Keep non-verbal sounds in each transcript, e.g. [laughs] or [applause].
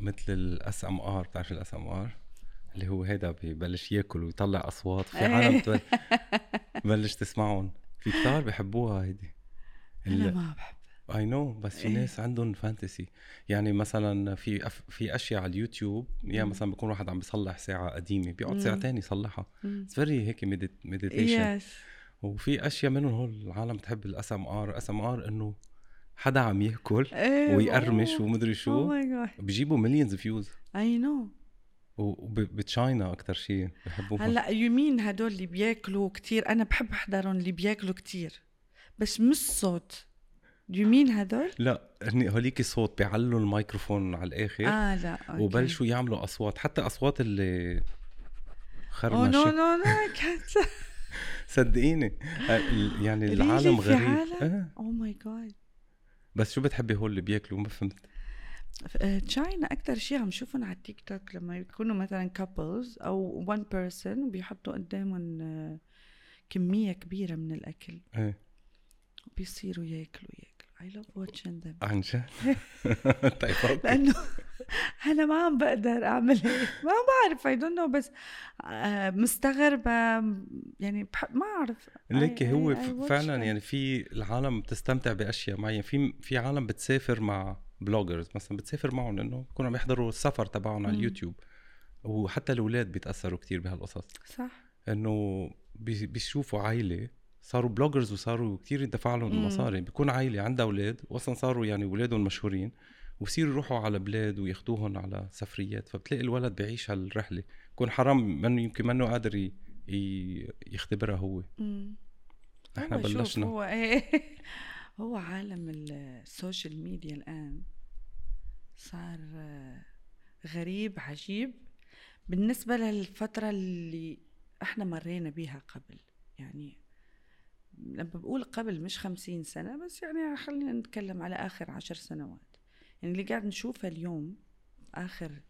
مثل ال ASMR بتعرف ال ASMR اللي هو هيدا ببلش ياكل ويطلع أصوات في عالم [laughs] ببلش تسمعهم. في كتار بحبوها هيدي. أنا ما بحب. I know بس في ناس عندهم fantasy يعني مثلا في أف... في أشياء على اليوتيوب يا مثلا بيكون واحد عم بيصلح ساعة قديمة بيقعد ساعتين يصلحها. it's very هيك meditation وفي أشياء منهم هول العالم تحب ال ASMR ASMR إنه حدا عم ياكل إيه، ويقرمش. ومدري أو شو God بيجيبوا millions views I know وب China أكثر شيء بحبوها هلأ يمين هدول اللي بياكلوا كتير؟ أنا بحب احضرهم اللي بياكلوا كتير. بس مش صوت. يمين هدول؟ لا هني هوليك صوت بيعلوا الميكروفون على الآخر آه لا okay. وبلشوا يعملوا أصوات. حتى أصوات اللي خرمشه no no no صدقيني. ال- يعني؟ العالم في غريب. عالم؟ آه. oh my God بس شو بتحبي هول اللي بياكلوا؟ ما فهمت. China أكثر شيء عم شوفهم على التيك توك لما يكونوا مثلا couples أو one person وبيحطوا قدامهم آه، كمية كبيرة من الأكل. إيه. بيصيروا ياكلوا ياكلوا. I love watching them عن جد؟ [laughs] طيب لأنه أنا ما عم بقدر أعمل هيك. ما بعرف I don't know بس آه، مستغربة يعني ما أعرف. ليك هو I- I فعلا. يعني في العالم بتستمتع بأشياء معينة. في في عالم بتسافر مع bloggers مثلا بتسافر معهم لأنه بيكونوا عم يحضروا السفر تبعهم على. اليوتيوب. وحتى الأولاد بيتأثروا كتير بهالقصص. صح. إنه بي- بيشوفوا عائلة صاروا bloggers وصاروا كتير يدفع لهم مم. مصاري بيكون عائلة عندها أولاد واصلا صاروا يعني أولادهم مشهورين وبصيروا يروحوا على بلاد وياخدوهم على سفريات فبتلاقي الولد بيعيش هالرحله بكون حرام منه يمكن منه قادر يختبرها هو. مم. إحنا هو بلشنا. هو إيه؟ [laughs] هو عالم ال social media الآن. صار غريب عجيب. بالنسبة للفترة اللي إحنا مرينا بيها قبل يعني لما بقول قبل مش خمسين سنة بس يعني خلينا نتكلم على آخر عشر سنوات. يعني اللي قاعد نشوفه اليوم آخر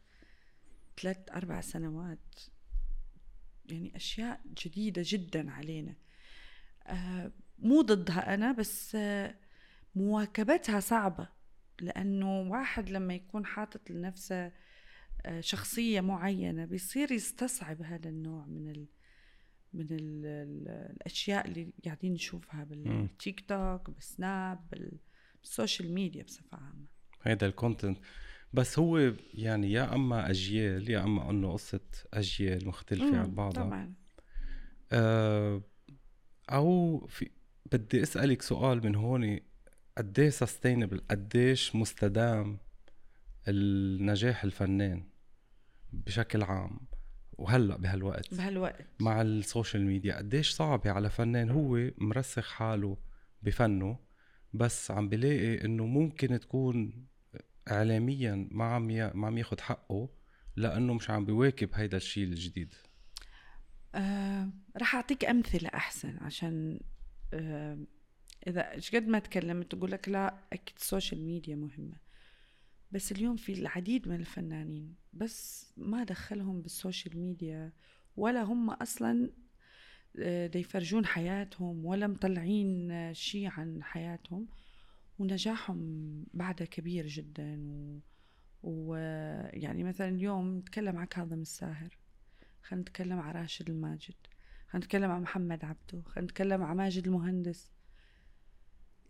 ثلاث أربع سنوات يعني أشياء جديدة جدا علينا. آه، مو ضدها أنا بس آه، مواكبتها صعبة. لأنه واحد لما يكون حاطط لنفسه آه، شخصية معينة بيصير يستصعب هذا النوع من ال من ال ال الأشياء اللي قاعدين نشوفها بالتيك توك بالسناب بال social media بصفة عامة. هيدا ال content بس هو يعني يا أما أجيال يا أما إنه قصة أجيال مختلفة عن بعضها. طبعا. آه، أو في بدي أسألك سؤال من هون قديش sustainable قديش مستدام النجاح الفنان بشكل عام؟ وهلأ بهالوقت. بهالوقت. مع ال social media قديش صعبة على فنان هو مرسخ حاله بفنه بس عم بلاقي إنه ممكن تكون اعلاميا ما عم ي... ما عم ياخد حقه لأنه مش عم بيواكب هيدا الشيء الجديد. آه رح أعطيك أمثلة أحسن عشان إذا إيش قد ما تكلمت تقول لك لا أكيد ال social media مهمة. بس اليوم في العديد من الفنانين بس ما دخلهم بال social media ولا هم أصلا آه، يفرجون حياتهم ولا مطلعين آه، شيء عن حياتهم. ونجاحهم بعدها كبير جدا و... ويعني مثلا اليوم نتكلم عن كاظم الساهر خلينا نتكلم عن راشد الماجد خلينا نتكلم عن محمد عبده خلينا نتكلم عن ماجد المهندس.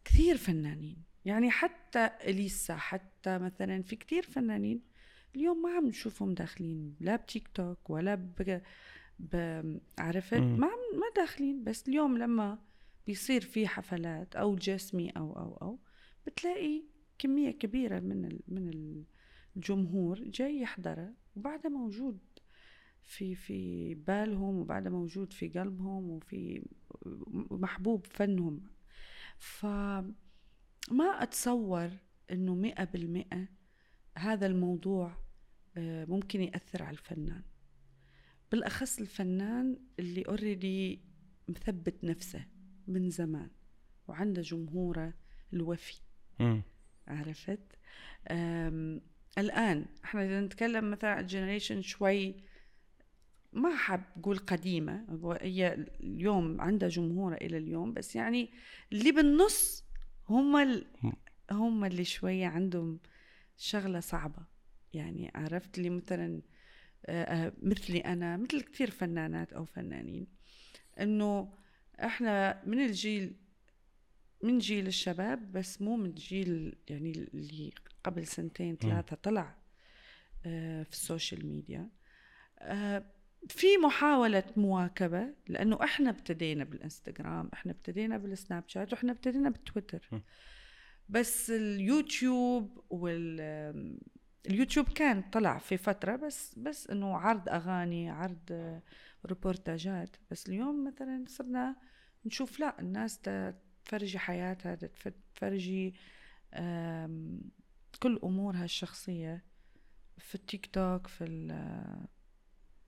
كثير فنانين. يعني حتى أليسا حتى مثلا في كثير فنانين اليوم ما عم نشوفهم داخلين لا بتيك توك ولا ب... ب... عرفت. ما عم... ما داخلين بس اليوم لما بيصير في حفلات أو جسمي أو أو أو بتلاقي كمية كبيرة من ال... من الجمهور جاي يحضرها وبعدها موجود في في بالهم وبعدها موجود في قلبهم وفي محبوب فنهم فما أتصور أنه مئة بالمئة هذا الموضوع آه، ممكن يأثر على الفنان. بالأخص الفنان اللي already مثبت نفسه من زمان وعنده جمهوره الوفي. مم. عرفت؟ الآن إحنا إذا نتكلم مثلا عن generation شوي ما حاب أقول قديمة هي اليوم عندها جمهورها إلى اليوم بس يعني اللي بالنص هم ال... هم. اللي شوية عندهم شغلة صعبة. يعني عرفت لي مثلا آه، آه، مثلي أنا مثل كثير فنانات أو فنانين إنه إحنا من الجيل من جيل الشباب بس مو من جيل يعني اللي قبل سنتين ثلاثة طلع آه، في ال social media في محاولة مواكبة لأنه إحنا ابتدينا بالإنستغرام إحنا ابتدينا بالسناب شات وإحنا ابتدينا بالتويتر. بس اليوتيوب وال اليوتيوب كان طلع في فترة بس بس إنه عرض أغاني عرض ريبورتاجات. بس اليوم مثلا صرنا نشوف لا الناس تفرجي حياتها تفرجي كل أمورها الشخصية. في التيك توك في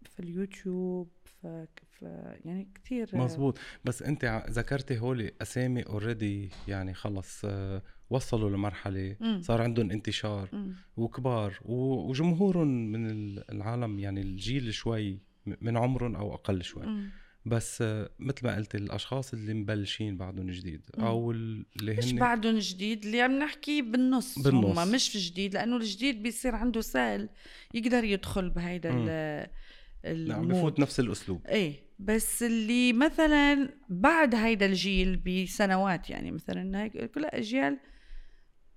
في اليوتيوب في, في يعني كثير مزبوط بس انت ذكرتي هولي أسامي اوريدي يعني خلص آه، وصلوا لمرحلة. صار عندهم انتشار مم. وكبار وجمهورهم من العالم يعني الجيل شوي من عمرهم أو أقل شوي مم. بس آه، مثل ما قلت الأشخاص اللي مبلشين بعدهم جديد أو اللي هن مش بعدهم جديد اللي عم نحكي بالنص, بالنص. هم مش في جديد لأنه الجديد بيصير عنده سهل يقدر يدخل بهيدا نعم بفوت نفس الأسلوب. إيه بس اللي مثلا بعد هيدا الجيل بسنوات يعني مثلا هيك كلها أجيال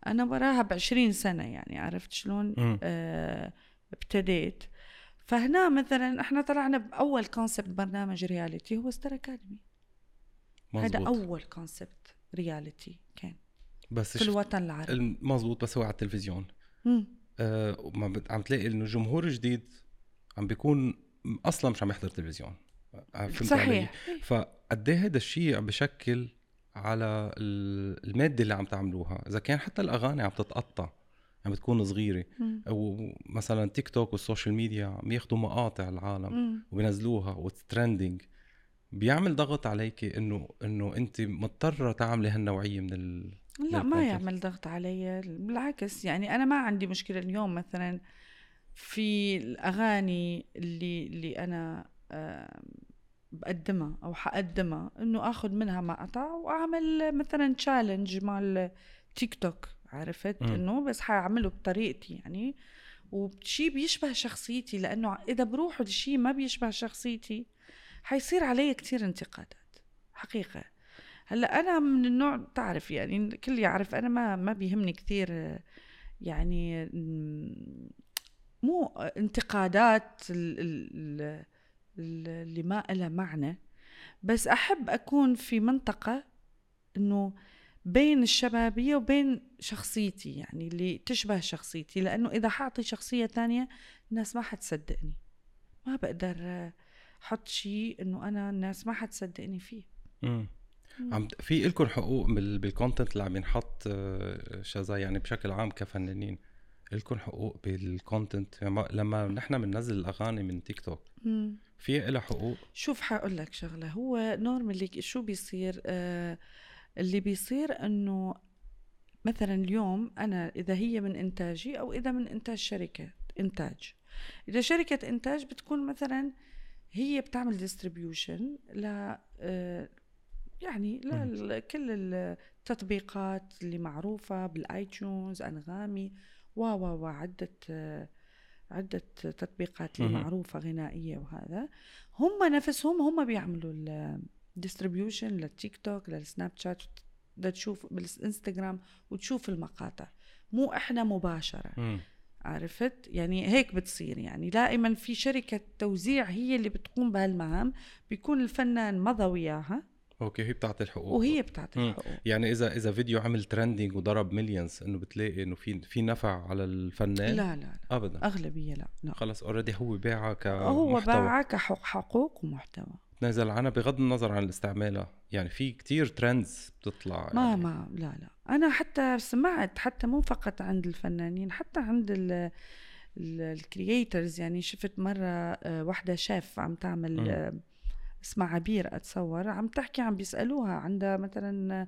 أنا وراها بعشرين سنة يعني عرفت شلون؟ آه ابتديت. فهنا مثلا إحنا طلعنا بأول concept برنامج reality هو ستار اكاديمي هذا أول concept reality كان. بس في الوطن العربي مزبوط بس هو على التلفزيون. آه عم تلاقي إنه جمهور جديد عم بيكون أصلا مش عم يحضر تلفزيون. فهمت صحيح. علي؟ فقد إيه هذا الشيء عم بشكل على المادة اللي عم تعملوها؟ إذا كان حتى الأغاني عم تتقطع عم بتكون صغيرة. أو مثلا تيك توك وال social media عم ياخذوا مقاطع العالم وبينزلوها و trending بيعمل ضغط عليك إنه إنه انت مضطرة تعملي هالنوعية من ال لا ما يعمل ضغط علي. بالعكس يعني أنا ما عندي مشكلة اليوم مثلا في الأغاني اللي اللي أنا بقدمها أو حقدمها إنه آخذ منها مقطع وأعمل مثلا تشالنج مال تيك توك عرفت إنه بس حأعمله بطريقتي يعني. وشيء بيشبه شخصيتي لأنه إذا بروح الشيء ما بيشبه شخصيتي حيصير علي كتير انتقادات حقيقة. هلأ أنا من النوع تعرف يعني الكل يعرف أنا ما ما بيهمني كثير يعني مو انتقادات اللي ما لها معنى بس أحب أكون في منطقة إنه بين الشبابية وبين شخصيتي يعني اللي تشبه شخصيتي لأنه إذا حأعطي شخصية ثانية الناس ما حتصدقني. ما بقدر حط شيء إنه أنا الناس ما حتصدقني فيه. مم. عم في لكم حقوق بال content اللي عم ينحط آه، شذا يعني بشكل عام كفنانين؟ لكم حقوق بال content لما نحن بننزل الأغاني من تيك توك في لها حقوق. شوف حقول لك شغلة. هو normally شو بيصير؟ آه اللي بيصير إنه مثلا اليوم أنا إذا هي من إنتاجي أو إذا من إنتاج شركة إنتاج. إذا شركة إنتاج بتكون مثلا هي بتعمل distribution ل آه يعني لكل التطبيقات اللي معروفة بالاي تيونز أنغامي. و و و عدة عدة تطبيقات معروفة غنائية وهذا. هم نفسهم هم بيعملوا ال distribution للتيك توك للسناب شات تشوف بالإنستغرام وتشوف المقاطع. مو إحنا مباشرة. م. عرفت؟ يعني هيك بتصير. يعني دائما في شركة توزيع هي اللي بتقوم بهالمهام. بيكون الفنان مضى وياها. okay هي بتعطي الحقوق. وهي بتعطي الحقوق. يعني إذا إذا فيديو عمل trending وضرب millions إنه بتلاقي إنه في في نفع على الفنان؟ لا لا, لا. ابدا. أغلبية لا, لا. خلص already هو باعها كمحتوى. هو باعها كحقوق ومحتوى. تنزل عنها بغض النظر عن استعمالها يعني في كتير trends بتطلع ما يعني. ما لا لا. أنا حتى سمعت حتى مو فقط عند الفنانين حتى عند ال creators يعني شفت مرة آه، واحدة شيف عم تعمل م. اسمها عبير أتصور عم تحكي عم بيسألوها عندها مثلا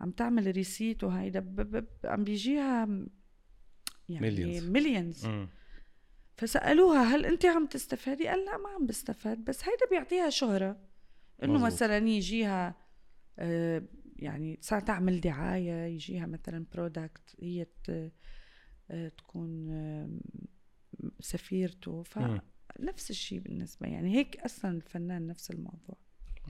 عم تعمل recette وهيدا عم بيجيها يعني millions فسألوها هل أنت عم تستفادي؟ قال لا ما عم بستفاد بس هيدا بيعطيها شهرة. إنه مثلا يجيها آه، يعني صار تعمل دعاية يجيها مثلا product هي آه، تكون سفيرته. مم. فنفس الشيء بالنسبة يعني هيك أصلا الفنان نفس الموضوع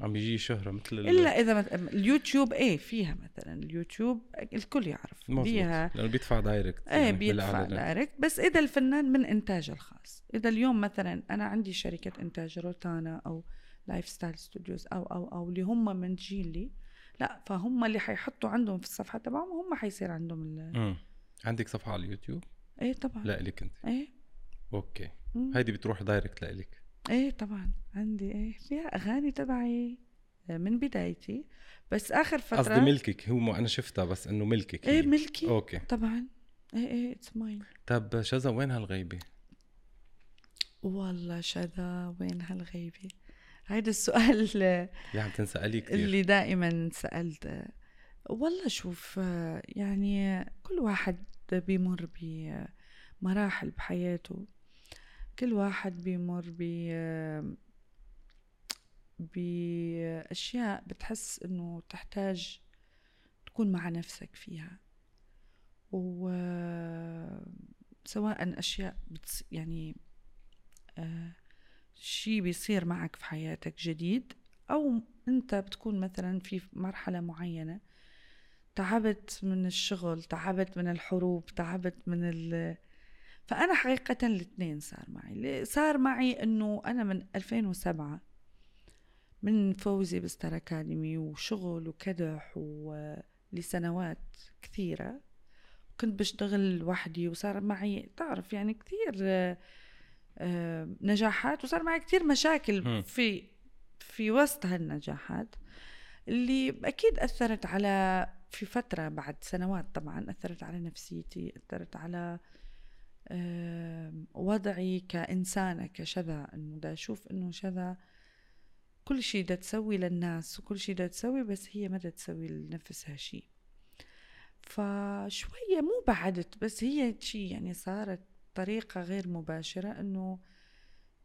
عم يجي شهرة مثل ال- إلا إذا مت... اليوتيوب إيه فيها مثلا اليوتيوب الكل يعرف مزبوط. فيها لأنه بيدفع direct إيه يعني بيدفع. دايركت بس إذا الفنان من إنتاجه الخاص إذا اليوم مثلا أنا عندي شركة إنتاج روتانا أو لايف ستايل ستوديوز أو أو أو اللي هم من جيلي لا فهم اللي حيحطوا عندهم في الصفحة تبعهم هم حيصير عندهم ال... عندك صفحة على اليوتيوب؟ إيه طبعا لا لك أنت إيه أوكي. هيدي بتروح direct لإلك. إيه طبعا عندي إيه فيها أغاني تبعي من بدايتي بس آخر فترة قصدي ملكك هو ما أنا شفتها بس إنه ملكك إيه هي. ملكي؟ أوكي. طبعا. إيه إيه it's mine طب شذا وين هالغيبة؟ والله شذا وين هالغيبة؟ هيدا السؤال [laughs] عم تنسألي كثير اللي دائما سألت. والله شوف يعني كل واحد بيمر بمراحل بحياته. كل واحد بيمر ب بأشياء بتحس إنه تحتاج تكون مع نفسك فيها. وسواء أشياء بتص... يعني آه شيء بيصير معك في حياتك جديد أو أنت بتكون مثلا في مرحلة معينة تعبت من الشغل تعبت من الحروب تعبت من ال فأنا حقيقة الاثنين صار معي اللي صار معي أنه أنا من 2007 من فوزي بستار أكاديمي وشغل وكدح ولسنوات كثيرة كنت بشتغل لوحدي وصار معي تعرف يعني كثير آه، آه، نجاحات وصار معي كثير مشاكل. في في وسط هالنجاحات اللي أكيد أثرت على في فترة بعد سنوات طبعا أثرت على نفسيتي أثرت على آم، وضعي كإنسانة كشذا إنه دا أشوف إنه شذا كل شيء دا تسوي للناس وكل شيء دا تسوي بس هي ما دا تسوي لنفسها شيء فشوية مو بعدت بس هي شيء يعني صارت طريقة غير مباشرة إنه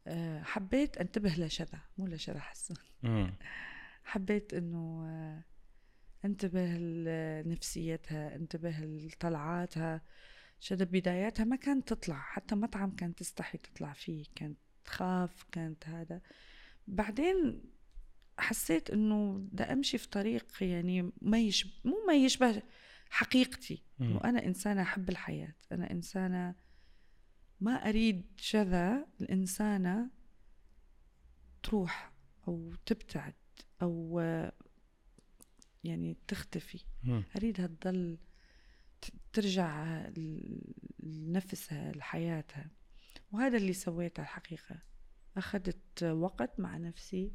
آه، حبيت أنتبه لشذا مو لشذا حسن. [laughs] حبيت إنه آه، أنتبه لنفسيتها أنتبه لطلعاتها. شذا بداياتها ما كانت تطلع حتى مطعم كانت تستحي تطلع فيه كانت تخاف كانت هذا. بعدين حسيت إنه بدي أمشي في طريق يعني ما يشبه مو ما يشبه حقيقتي. إنه أنا إنسانة أحب الحياة. أنا إنسانة ما أريد شذا. الإنسانة تروح أو تبتعد أو يعني تختفي. أريدها تضل ترجع لنفسها لحياتها وهذا اللي سويته الحقيقة. أخذت وقت مع نفسي.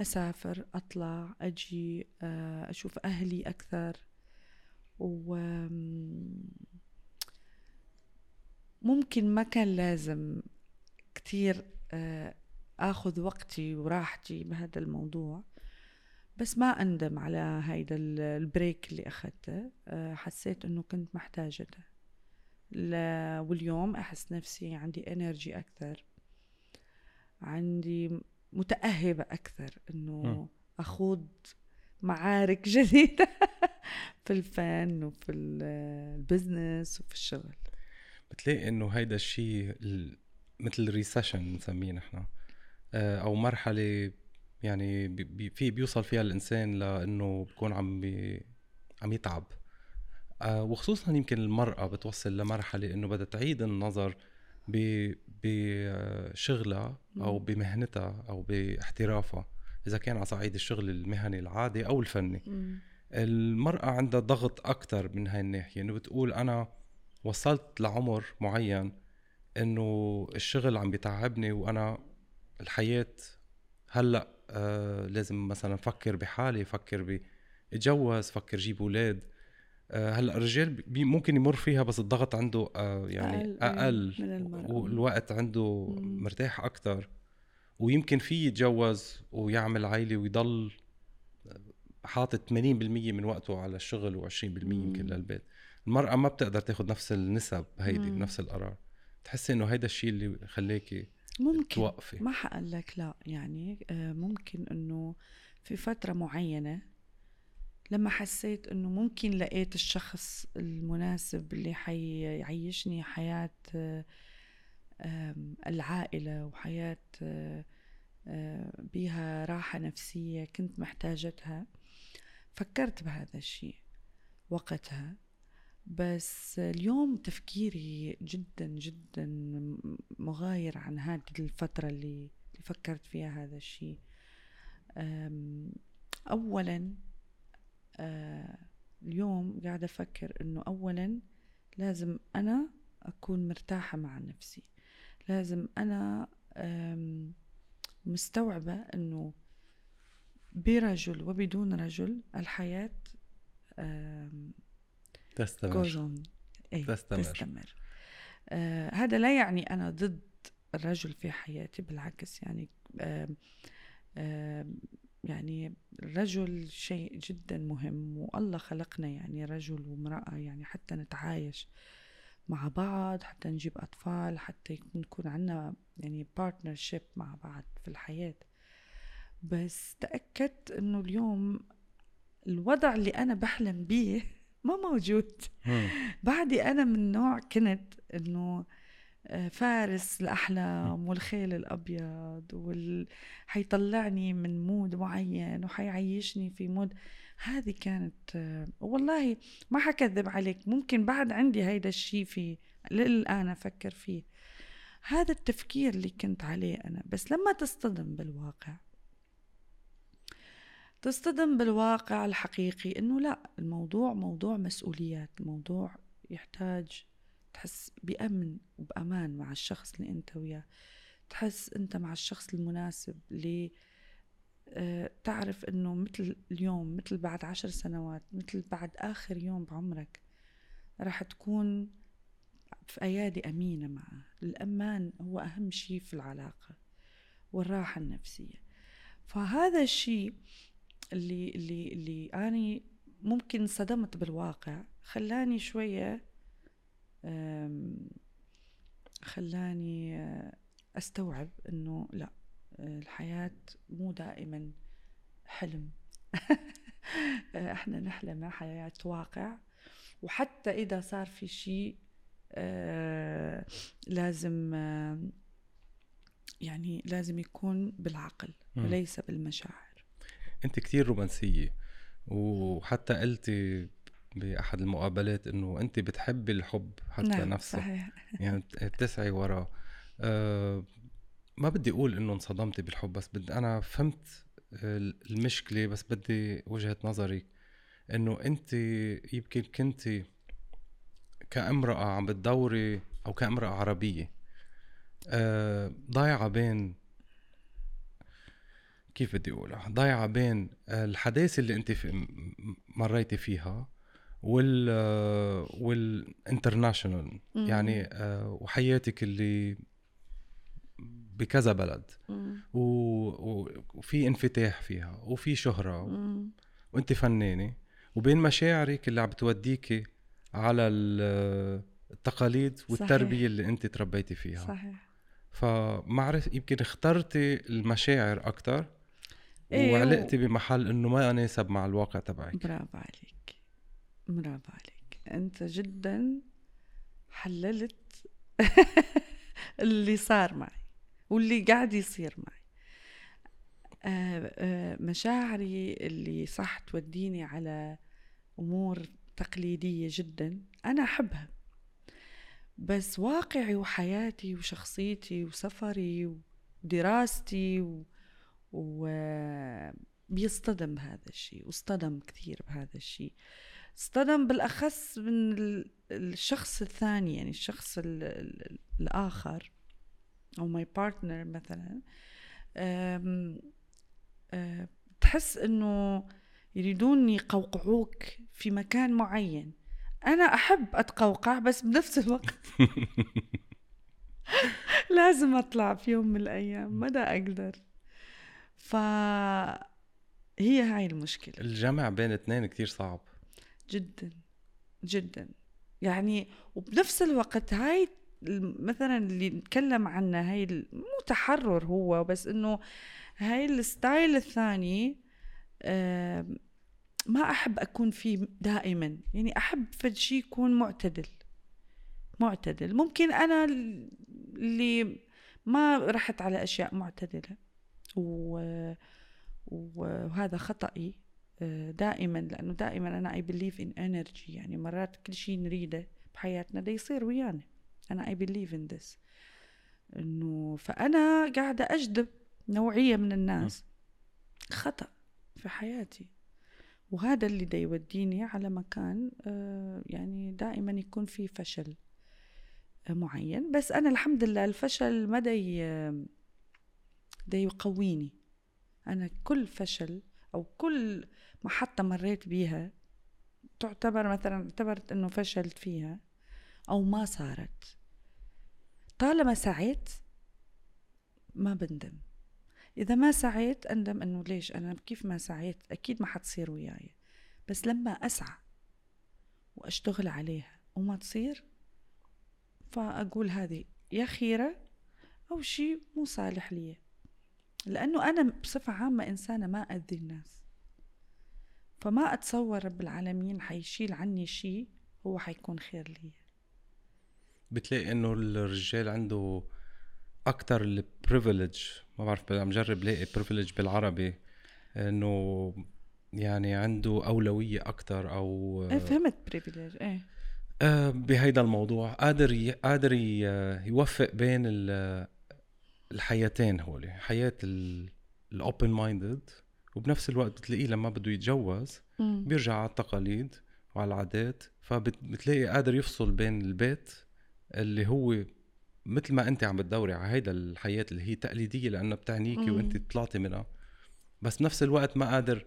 أسافر أطلع أجي آه، أشوف أهلي أكثر. و ممكن ما كان لازم كتير آه، أخذ وقتي وراحتي بهذا الموضوع. بس ما أندم على هيدا ال- break اللي أخذته. آه، حسيت أنه كنت محتاجته ل- واليوم أحس نفسي عندي energy أكثر. عندي متأهبة أكثر أنه. أخوض معارك [laughs] جديدة في الفن وفي ال- business وفي الشغل. بتلاقي إنه هيدا الشيء ال- مثل recession بنسميه نحن. آه، أو مرحلة يعني بي- في بيوصل فيها الإنسان لإنه بكون عم بي عم يتعب. آه، وخصوصا يمكن المرأة بتوصل لمرحلة إنه بدها تعيد النظر بشغلها أو. بمهنتها أو باحترافها إذا كان على صعيد الشغل المهني العادي أو الفني. المرأة عندها ضغط أكتر من هاي الناحية إنه بتقول أنا وصلت لعمر معين إنه الشغل عم بيتعبني وأنا الحياة هلأ آه لازم مثلا فكر بحالي فكر بتجوز فكر جيب أولاد آه هلأ الرجال بي ممكن يمر فيها بس الضغط عنده آه يعني أقل، أقل, أقل. والوقت عنده مم. مرتاح أكتر ويمكن فيه يتجوز ويعمل عائلة ويضل حاطط 80% من وقته على الشغل و20% يمكن. للبيت المرأة ما بتقدر تاخد نفس النسب هيدي مم. بنفس القرار تحسي إنه هيدا الشيء اللي خليكي ممكن. توقفي. ما حقول لك لا. يعني آه، ممكن إنه في فترة معينة لما حسيت إنه ممكن لقيت الشخص المناسب اللي حيعيشني حياة العائلة وحياة آه، آه، بيها راحة نفسية كنت محتاجتها فكرت بهذا الشيء وقتها. بس اليوم تفكيري جدا جدا مغاير عن هذه الفترة اللي فكرت فيها هذا الشيء. أولا آه، اليوم قاعدة أفكر إنه أولا لازم أنا أكون مرتاحة مع نفسي. لازم أنا مستوعبة إنه برجل وبدون رجل الحياة تستمر. أي تستمر, تستمر. آه هذا لا يعني أنا ضد الرجل في حياتي بالعكس يعني آه آه يعني الرجل شيء جدا مهم والله خلقنا يعني رجل وامرأة يعني حتى نتعايش مع بعض حتى نجيب أطفال حتى نكون عنا يعني partnership مع بعض في الحياة. بس تأكدت إنه اليوم الوضع اللي أنا بحلم بيه ما موجود. بعدي أنا من نوع كنت إنه آه، فارس الأحلام والخيل الأبيض وال... حيطلعني من mood معين وحيعيشني في mood. هذه كانت آه، والله ما حكذب عليك ممكن بعد عندي هيدا الشيء في للآن أفكر فيه. هذا التفكير اللي كنت عليه أنا بس لما تصطدم بالواقع تصطدم بالواقع الحقيقي إنه لا الموضوع موضوع مسؤوليات الموضوع يحتاج تحس بأمن وبأمان مع الشخص اللي أنت وياه. تحس أنت مع الشخص المناسب اللي آه، تعرف أنه مثل اليوم مثل بعد عشر سنوات مثل بعد آخر يوم بعمرك راح تكون في أيادي أمينة معه. الأمان هو أهم شيء في العلاقة والراحة النفسية. فهذا الشيء اللي اللي اللي أنا ممكن صدمت بالواقع. خلاني شوية خلاني آه، أستوعب إنه لا الحياة مو دائما حلم. [laughs] إحنا نحلم حياة واقع. وحتى إذا صار في شيء آه، لازم يعني لازم يكون بالعقل وليس بالمشاعر. أنت كثير رومانسية وحتى قلتي بأحد المقابلات إنه أنت بتحبي الحب حتى نعم نفسه صحيح. يعني بتسعي وراه. أه ما بدي أقول إنه انصدمتي بالحب بس بدي أنا فهمت المشكلة بس بدي وجهة نظري. إنه أنت يمكن كنتي كامرأة عم بتدوري أو كامرأة عربية. أه ضايعة بين كيف بدي أقولها؟ ضايعة بين الحداثة اللي أنت مريتي فيها وال والانترناشونال يعني آه، وحياتك اللي بكذا بلد. و... وفي انفتاح فيها وفي شهرة. و... وأنت فنانة. وبين مشاعرك اللي عم بتوديكي على التقاليد والتربية صحيح. اللي أنت تربيتي فيها. صحيح. فمعرف يمكن اخترتي المشاعر أكثر إيه وعلقتي بمحل إنه ما يناسب مع الواقع تبعك. برافو عليك. برافو عليك. أنت جدا حللت [laughs] اللي صار معي واللي قاعد يصير معي. آه، آه، مشاعري اللي صح توديني على أمور تقليدية جدا أنا أحبها. بس واقعي وحياتي وشخصيتي وسفري ودراستي و... و... بيصطدم بهذا الشيء واصطدم كثير بهذا الشيء. اصطدم بالأخص من الشخص الثاني يعني الشخص الآخر أو my partner مثلا. تحس إنه يريدون يقوقعوك في مكان معين. أنا أحب أتقوقع بس بنفس الوقت [laughs] [laughs] لازم أطلع في يوم من الأيام. مدى أقدر. ف هي هاي المشكلة. الجمع بين اثنين كتير صعب. جدا جدا. يعني وبنفس الوقت هاي مثلا اللي نتكلم عنها هاي مو تحرر هو بس إنه هاي الستايل الثاني ما أحب أكون فيه دائما. يعني أحب فد شيء يكون معتدل. معتدل. ممكن أنا اللي ما رحت على أشياء معتدلة. و... وهذا خطأي آه، دائما لأنه دائما أنا I believe in energy يعني مرات كل شيء نريده بحياتنا ده يصير ويانا. أنا I believe in this إنه فأنا قاعدة أجذب نوعية من الناس. خطأ في حياتي. وهذا اللي دا يوديني على مكان آه، يعني دائما يكون في فشل آه، معين. بس أنا الحمد لله الفشل ما دا يقويني. أنا كل فشل أو كل محطة مريت بيها تعتبر مثلا اعتبرت إنه فشلت فيها أو ما صارت. طالما سعيت ما بندم. إذا ما سعيت أندم إنه ليش؟ أنا كيف ما سعيت؟ أكيد ما حتصير وياي. بس لما أسعى وأشتغل عليها وما تصير فأقول هذه يا خيرة أو شيء مو صالح لي. لأنه أنا بصفة عامة إنسانة ما أذي الناس. فما أتصور رب العالمين حيشيل عني شيء هو حيكون خير لي. بتلاقي إنه الرجال عنده أكثر ال privilege ما بعرف عم جرب لاقي privilege بالعربي إنه يعني عنده أولوية أكثر أو إيه فهمت privilege إيه. آه بهيدا الموضوع. قادر ي... قادر. يوفق بين الحياتين هولي حياة ال open minded وبنفس الوقت بتلاقيه لما بده يتجوز مم. بيرجع على التقاليد وعلى العادات فبتلاقي قادر يفصل بين البيت اللي هو مثل ما أنت عم بتدوري على هيدا الحياة اللي هي تقليدية لانها بتعنيكي. وأنت طلعتي منها بس بنفس الوقت ما قادر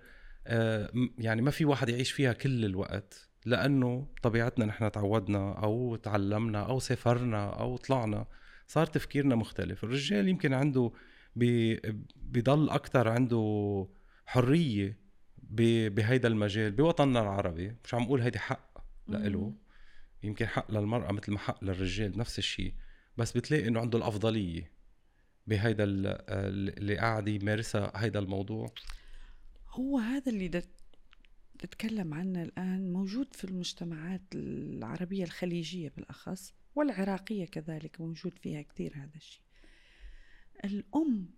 آه، يعني ما في واحد يعيش فيها كل الوقت لأنه طبيعتنا نحن تعودنا أو تعلمنا أو سافرنا أو طلعنا صار تفكيرنا مختلف. الرجال يمكن عنده بي بيضل أكثر عنده حرية ب- بهيدا المجال بوطننا العربي. مش عم أقول هيدي حق لإله. يمكن حق للمرأة مثل ما حق للرجال نفس الشيء. بس بتلاقي إنه عنده الأفضلية بهيدا ال- اللي قاعد يمارسها هيدا الموضوع. هو هذا اللي تتكلم عنه الآن موجود في المجتمعات العربية الخليجية بالأخص. والعراقية كذلك موجود فيها كثير هذا الشيء. الأم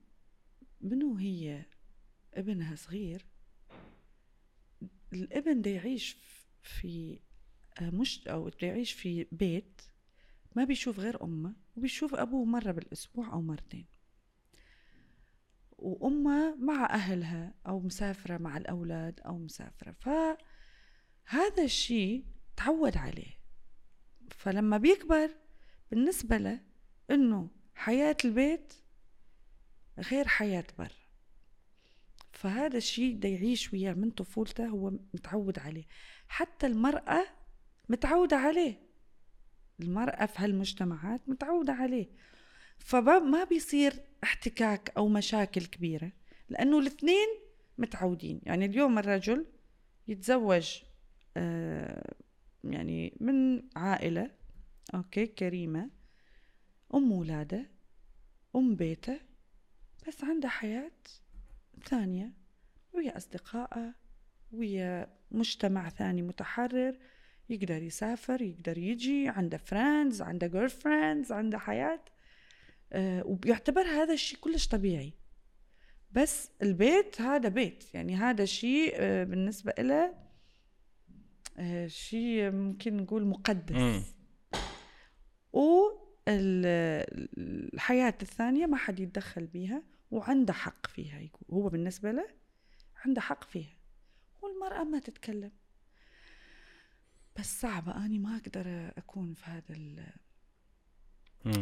منو هي؟ ابنها صغير. الابن دا يعيش في مش أو يعيش في بيت ما بيشوف غير أمه وبيشوف أبوه مرة بالأسبوع أو مرتين. وأمه مع أهلها أو مسافرة مع الأولاد أو مسافرة. فهذا الشيء تعود عليه. فلما بيكبر بالنسبة له إنه حياة البيت غير حياة برا. فهذا الشيء دا يعيش وياه من طفولته هو متعود عليه. حتى المرأة متعودة عليه. المرأة في هالمجتمعات متعودة عليه. فما بيصير احتكاك أو مشاكل كبيرة لأنه الاثنين متعودين. يعني اليوم الرجل يتزوج آه يعني من عائلة أوكي كريمة أم ولادة أم بيتة بس عنده حياة ثانية ويا أصدقائه ويا مجتمع ثاني متحرر يقدر يسافر يقدر يجي عنده friends عنده girlfriends عنده حياة. آه وبيعتبر هذا الشيء كلش طبيعي. بس البيت هذا بيت يعني هذا شيء آه بالنسبة له شيء ممكن نقول مقدس. مم. والحياة الثانية ما حد يتدخل بيها وعنده حق فيها يقول. هو بالنسبة له عنده حق فيها. والمرأة ما تتكلم. بس صعبة. أنا ما أقدر أكون في هذا.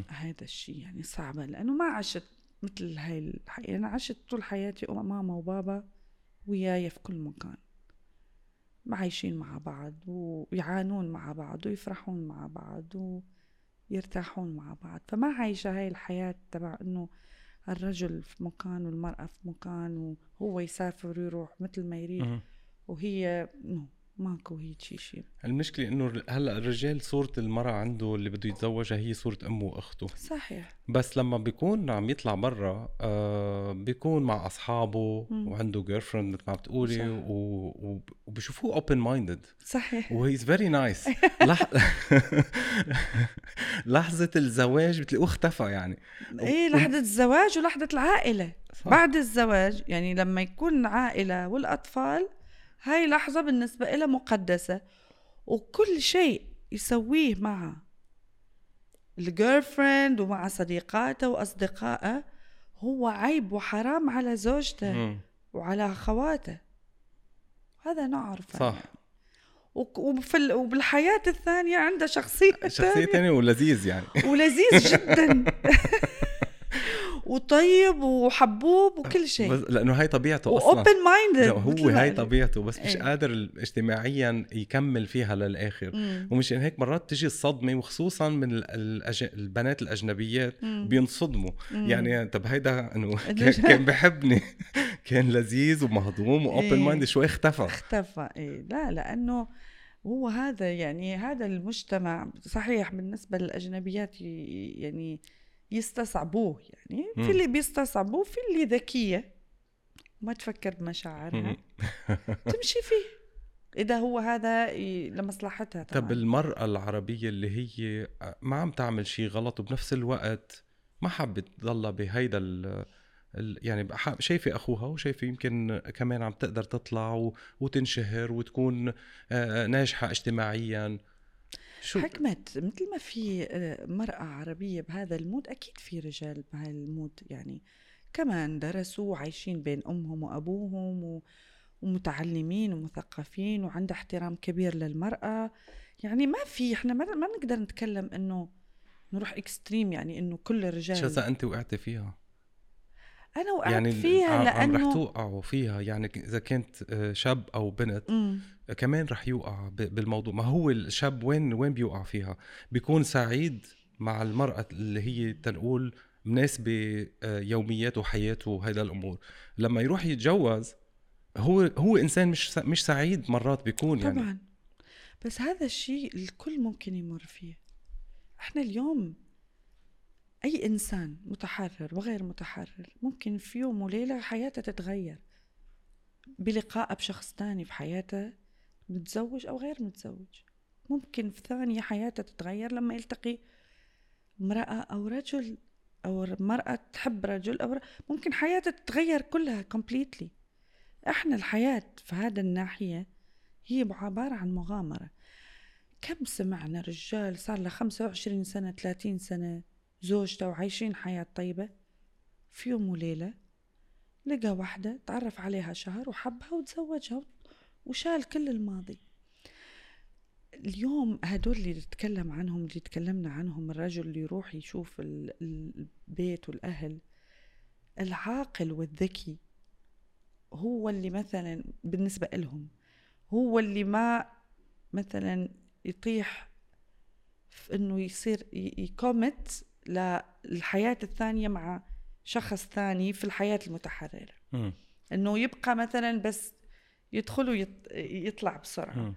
هذا الشيء. يعني صعبة. لأنه ما عشت مثل هاي الحياة أنا عشت طول حياتي ماما وبابا وياي في كل مكان. عايشين مع بعض ويعانون مع بعض ويفرحون مع بعض ويرتاحون مع بعض فما عايشة هاي الحياة تبع إنه الرجل في مكان والمرأة في مكان وهو يسافر ويروح مثل ما يريد. وهي no ماكو هيك شيء المشكلة إنه هلأ الرجال صورة المرأة عنده اللي بده يتزوجها هي صورة أمه وأخته. صحيح. بس لما بيكون عم يطلع برا آه بيكون مع أصحابه مم. وعنده girlfriend مثل ما عم بتقولي. و- وبشوفوه open minded صحيح و he's very nice لحظة الزواج بتلاقوه اختفى يعني. إيه لحظة الزواج ولحظة العائلة. صح. بعد الزواج يعني لما يكون العائلة والأطفال هاي لحظة بالنسبة إلها مقدسة وكل شيء يسويه مع ال girlfriend ومع صديقاته وأصدقائه هو عيب وحرام على زوجته مم. وعلى أخواته. هذا نعرفه صح. وك- وفي ال- وبالحياة الثانية عنده شخصية شخصية تانية ولذيذ يعني. ولذيذ جدا. [laughs] وطيب وحبوب وكل شيء. لأنه هاي طبيعته أصلا. و open minded هو هاي طبيعته بس مش إيه. قادر اجتماعيا يكمل فيها للآخر. ومشان هيك مرات تجي الصدمة وخصوصا من ال- الأج... البنات الأجنبيات بينصدموا. يعني طب هيدا إنه [laughs] كان- بحبني. [laughs] كان لذيذ ومهضوم و open. mind شوي اختفى. اختفى. إيه. لا لأنه هو هذا يعني هذا المجتمع صحيح بالنسبة للأجنبيات يعني يستصعبوه يعني مم. في اللي بيستصعبوه في اللي ذكية. ما تفكر بمشاعرها. [laughs] تمشي فيه. إذا هو هذا لمصلحتها طبعا طب المرأة العربية اللي هي ما عم تعمل شيء غلط وبنفس الوقت ما حابة تضلها بهيدا ال يعني شايفة أخوها وشايفة يمكن كمان عم تقدر تطلع وتنشهر وتكون ناجحة اجتماعيا. شو؟ حكمة مثل ما في آه، مرأة عربية بهذا المود أكيد في رجال بهذا المود يعني كمان درسوا وعايشين بين أمهم وأبوهم و... ومتعلمين ومثقفين وعنده احترام كبير للمرأة. يعني ما في إحنا ما, ما نقدر نتكلم إنه نروح اكستريم يعني إنه كل الرجال شو إذا أنت وقعتي فيها؟ أنا وقعت يعني فيها عم رح لأنه توقعوا فيها. يعني إذا كنت آه، شاب أو بنت مم. كمان رح يوقع بالموضوع. ما هو الشاب وين وين بيوقع فيها؟ بيكون سعيد مع المرأة اللي هي تنقول مناسبة آه، يومياته وحياته وهيدا الأمور. لما يروح يتجوز هو هو إنسان مش مش سعيد مرات بيكون يعني. طبعا. بس هذا الشيء الكل ممكن يمر فيه. إحنا اليوم أي إنسان متحرر وغير متحرر ممكن في يوم وليلة حياته تتغير بلقائه بشخص تاني في حياته متزوج أو غير متزوج. ممكن في ثانية حياته تتغير لما يلتقي امرأة أو رجل أو مراه تحب رجل أو ر- ممكن حياته تتغير كلها كومبليتلي إحنا الحياة في هذا الناحية هي عبارة عن مغامرة. كم سمعنا رجال صار له 25 سنة 30 سنة؟ زوجته وعايشين حياة طيبة في يوم وليلة لقى واحدة تعرف عليها شهر وحبها وتزوجها وشال كل الماضي. اليوم هدول اللي نتكلم عنهم اللي تكلمنا عنهم الرجل اللي يروح يشوف ال- ال- البيت والأهل العاقل والذكي هو اللي مثلا بالنسبة لهم هو اللي ما مثلا يطيح في إنه يصير يكومت للحياة الثانية مع شخص ثاني في الحياة المتحررة مم. إنه يبقى مثلا بس يدخل ويطلع بسرعة مم.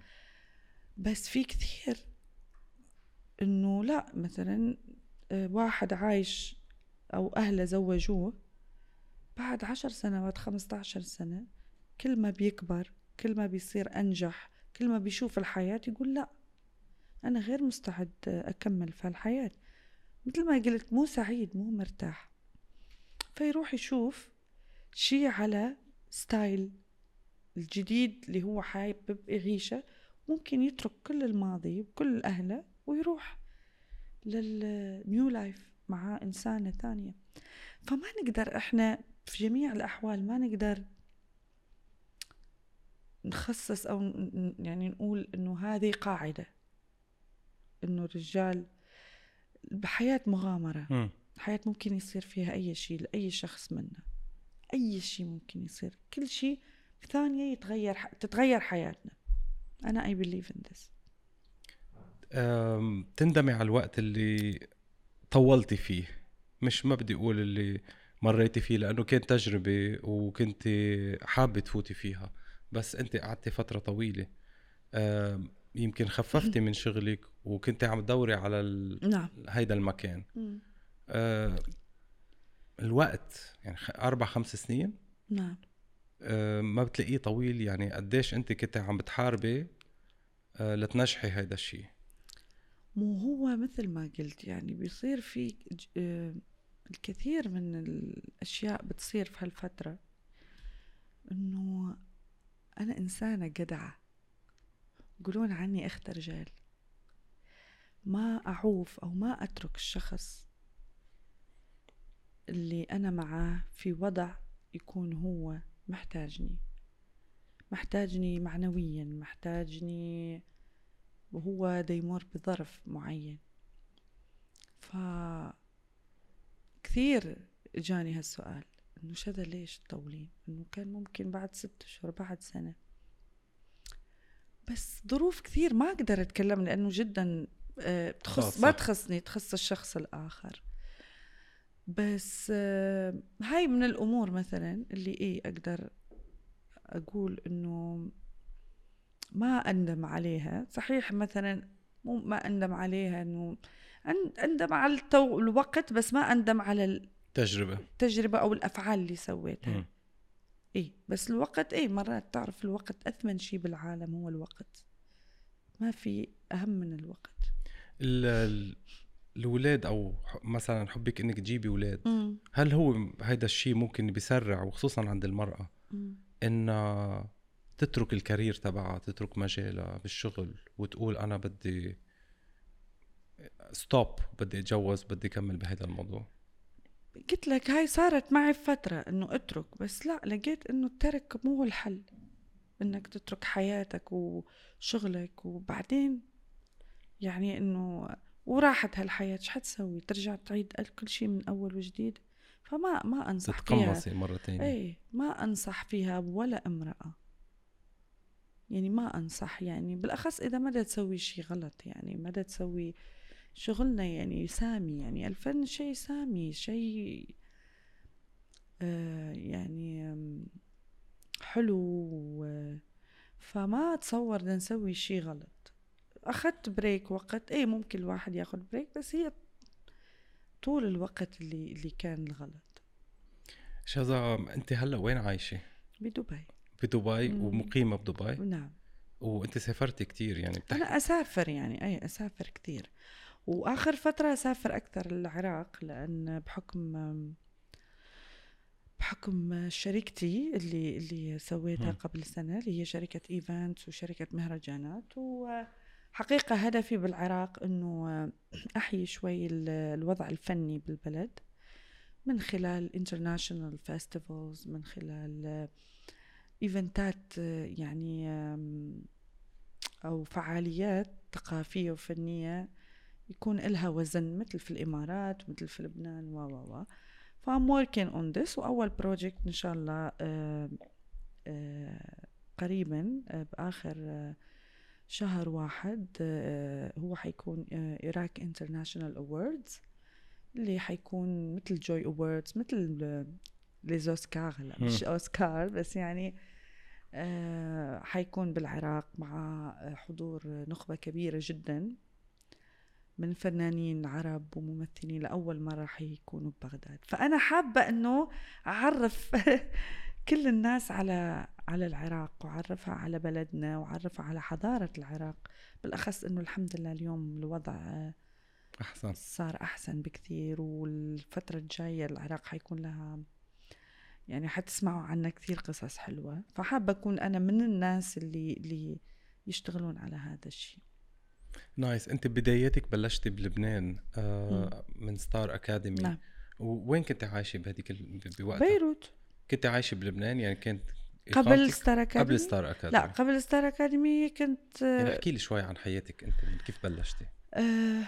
بس في كثير إنه لا مثلا واحد عايش أو أهله زوجوه بعد عشر سنوات خمسة عشر سنة كل ما بيكبر كل ما بيصير أنجح كل ما بيشوف الحياة يقول لا أنا غير مستعد أكمل في الحياة مثل ما قلت مو سعيد مو مرتاح. فيروح يشوف شي على ستايل الجديد اللي هو حابب يعيشه. ممكن يترك كل الماضي وكل أهله ويروح للنيو لايف مع إنسانة ثانية. فما نقدر إحنا في جميع الأحوال ما نقدر نخصص أو يعني نقول إنه هذه قاعدة إنه الرجال بحياة مغامرة. الحياة ممكن يصير فيها أي شيء لأي شخص منا. أي شيء ممكن يصير. كل شيء ثانية يتغير ح... تتغير حياتنا. أنا I believe in this. أم، تندمي على الوقت اللي طولتي فيه. مش ما بدي أقول اللي مريتي فيه لأنه كان تجربة وكنت حابة تفوتي فيها. بس أنت قعدتي فترة طويلة. آه، يمكن خففتي من شغلك وكنت عم تدوري على ال... نعم. هيدا المكان. مم. آه، الوقت يعني أربع خمس سنين. نعم. آه، ما بتلاقيه طويل يعني قديش أنت كنت عم بتحاربي آه، لتنجحي هيدا الشيء مو هو مثل ما قلت يعني بيصير في ج- آه، الكثير من الأشياء بتصير في هالفترة. إنه أنا إنسانة جدعة. يقولون عني أخت رجال. ما أعوف أو ما أترك الشخص اللي أنا معاه في وضع يكون هو محتاجني. محتاجني معنويا محتاجني وهو يمر بظرف معين. ف كثير جاني هالسؤال إنه شذا ليش تطولين إنه كان ممكن بعد ست أشهر بعد سنة بس ظروف كثير ما أقدر أتكلم لأنه جدا آه، تخص. ما تخصني تخص الشخص الآخر بس آه، هاي من الأمور مثلا اللي إيه أقدر أقول إنه ما أندم عليها صحيح مثلا مو ما أندم عليها إنه أندم على الوقت بس ما أندم على تجربة التجربه أو الأفعال اللي سويتها مم. إيه بس الوقت إيه مرات تعرف الوقت أثمن شيء بالعالم هو الوقت ما في أهم من الوقت ال- ال- الولاد أو مثلا حبك إنك تجيبي أولاد مم. هل هو هيدا الشيء ممكن بيسرع وخصوصا عند المرأة مم. انها تترك ال career تبعها تترك مجالها بالشغل وتقول أنا بدي stop بدي أتجوز بدي أكمل بهذا الموضوع قلت لك هاي صارت معي فترة إنه أترك بس لا لقيت إنه الترك مو هو الحل. إنك تترك حياتك وشغلك وبعدين يعني إنه وراحت هالحياة إيش حتسوي؟ ترجع تعيد كل شيء من أول وجديد؟ فما ما أنصح فيها. مرة ثانية إيه ما أنصح فيها ولا امرأة. يعني ما أنصح يعني بالأخص إذا ما تسوي شيء غلط يعني ما تسوي شغلنا يعني سامي يعني الفن شيء سامي شيء آه يعني حلو فما اتصور بدنا نسوي شيء غلط. أخذت break وقت إيه ممكن الواحد ياخذ break بس هي طول الوقت اللي اللي كان الغلط. شذا أنت هلأ وين عايشة؟ بدبي. بدبي مم. ومقيمة بدبي؟ نعم. وأنت سافرتي كتير يعني بتحكي. أنا أسافر يعني أي أسافر كثير وآخر فترة أسافر أكثر العراق لأن بحكم بحكم شركتي اللي اللي سويتها مم. قبل سنة اللي هي شركة events وشركة مهرجانات وحقيقة هدفي بالعراق إنه أحيي شوي ال- الوضع الفني بالبلد من خلال international festivals من خلال event ات يعني أو فعاليات ثقافية وفنية يكون إلها وزن مثل في الإمارات مثل في لبنان و و و. ف I'm working on this. وأول project إن شاء الله آه، آه، قريبا آه، بآخر آه، شهر واحد هو حيكون Iraq International Awards اللي حيكون مثل Joy Awards مثل les Oscars هلا مش أوسكار بس يعني حيكون بالعراق مع حضور نخبة كبيرة جدا. من فنانين عرب وممثلين لأول مرة حيكونوا ببغداد. فأنا حابة أنه أعرف [laughs] كل الناس على على العراق وعرفها على بلدنا وعرفها على حضارة العراق. بالأخص أنه الحمد لله اليوم الوضع أحسن. صار أحسن بكثير والفترة الجاية العراق حيكون لها يعني حتسمعوا عنا كثير قصص حلوة. فحابة أكون أنا من الناس اللي اللي يشتغلون على هذا الشيء. nice. انت بداياتك بلشتي بلبنان آه من ستار أكاديمي. نعم. وين كنت عايشة بهذيك ال... بوقتها؟ بيروت. كنت عايشة بلبنان يعني كانت قبل ستار أكاديمي؟ قبل ستار أكاديمي. لا قبل ستار أكاديمي كنت يعني احكي لي شوي عن حياتك انت من كيف بلشتي؟ آه،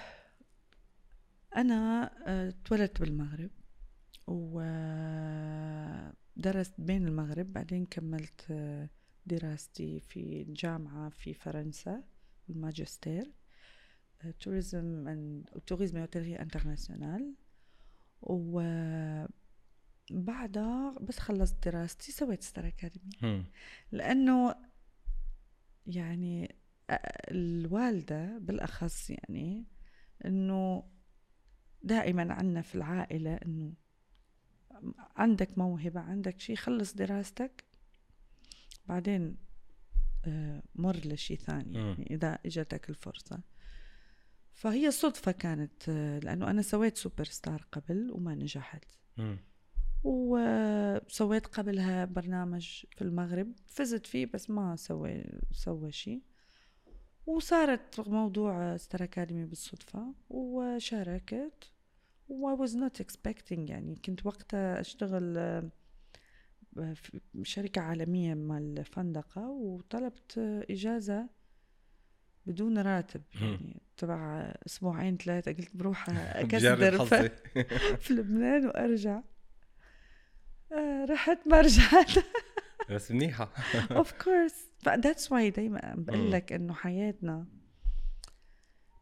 أنا آه، اتولدت بالمغرب ودرست بين المغرب بعدين كملت آه، دراستي في جامعة في فرنسا الماجستير. tourisme tourisme و hôtellerie internationale وبعدها بس خلصت دراستي سويت ستار أكاديمي هم. لأنه يعني الوالدة بالأخص يعني إنه دائما عنا في العائلة إنه عندك موهبة عندك شيء خلص دراستك. بعدين آه، مر لشيء ثاني يعني إذا إجتك الفرصة. فهي صدفة كانت لأنه أنا سويت سوبر ستار قبل وما نجحت. وسويت قبلها برنامج في المغرب. فزت فيه بس ما سوي سوى شيء. وصارت موضوع ستار أكاديمي بالصدفة. وشاركت. و I was not expecting يعني كنت وقتها أشتغل آه، في شركة عالمية مال فندقة. وطلبت إجازة بدون راتب يعني تبع أسبوعين ثلاثة. قلت بروح [laughs] أكسر [laughs] في لبنان وأرجع. آه، رحت ما رجعت. [laughs] بس منيحة. of course that's why دايما بقول لك إنه حياتنا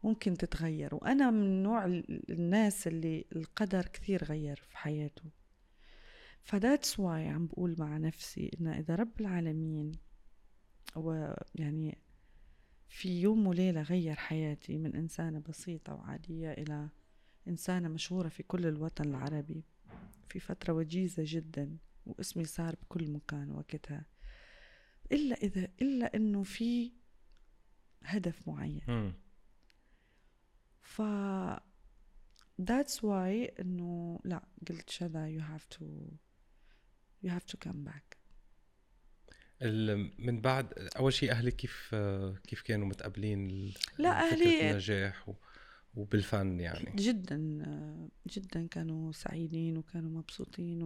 ممكن تتغير. وأنا من نوع الناس اللي القدر كثير غير في حياته. ف that's why عم بقول مع نفسي إن إذا رب العالمين ويعني في يوم وليلة غير حياتي من إنسانة بسيطة وعادية إلى إنسانة مشهورة في كل الوطن العربي. في فترة وجيزة جدا واسمي صار بكل مكان وقتها. إلا إذا إلا إنه في هدف معين. ف that's why إنه لا قلت شذا you have to you have to come back. من بعد أول شيء أهلك كيف كيف كانوا متقبلين لا أهلي النجاح و... وبالفن يعني. جدا جدا كانوا سعيدين وكانوا مبسوطين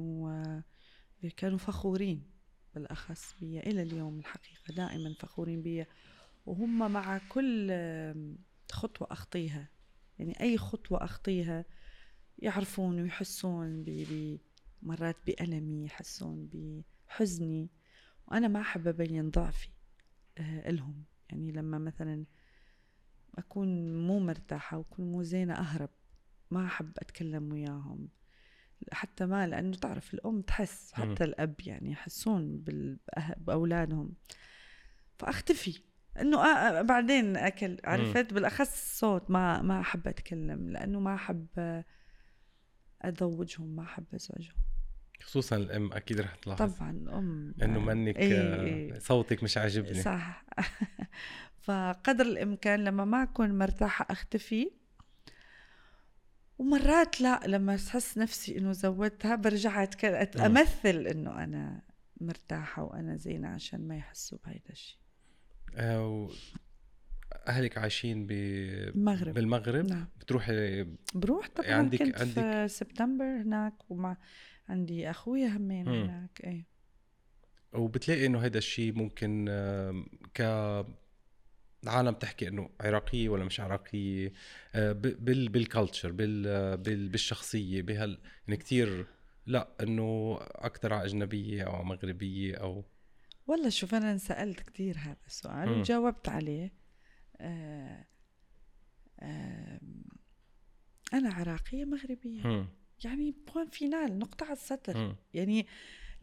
وكانوا فخورين بالأخص بي إلى اليوم الحقيقة دائما فخورين بي. وهم مع كل خطوة أخطيها يعني أي خطوة أخطيها يعرفون ويحسون مرات بألمي يحسون بحزني. وأنا ما أحب أبين ضعفي آه، لهم يعني لما مثلا أكون مو مرتاحة وأكون مو زينة أهرب ما أحب أتكلم وياهم. حتى ما لأنه تعرف الأم تحس حتى الأب يعني يحسون بأولادهم. فأختفي. إنه آه، بعدين أكل. عرفت؟ بالأخص صوت. ما ما أحب أتكلم لأنه ما أحب أزوجهم ما أحب ازعجهم خصوصا الأم أكيد رح تلاحظ. طبعا الام إنه منك إيه إيه. صوتك مش عاجبني. صح. [laughs] فقدر الامكان لما ما أكون مرتاحة أختفي. ومرات لا لما تحس نفسي إنه زودتها برجع أمثل إنه أنا مرتاحة وأنا زينة عشان ما يحسوا بهيدا الشيء آه، أهلك عايشين بالمغرب بالمغرب؟ نعم. بتروحي بروح طبعا عندك كنت عندك في سبتمبر هناك ومع عندي أخويا همين هناك إيه. وبتلاقي إنه هذا الشيء ممكن ك عالم تحكي إنه عراقيه ولا مش عراقيه آه، بال بالكالتشر بال بالشخصية بهال يعني كثير لا إنه أكثر على أجنبية أو مغربية أو. والله شوف أنا انسألت كثير هذا السؤال م. وجاوبت عليه. آه آه أنا عراقية مغربية. م. يعني بوان فينال نقطة على السطر. م. يعني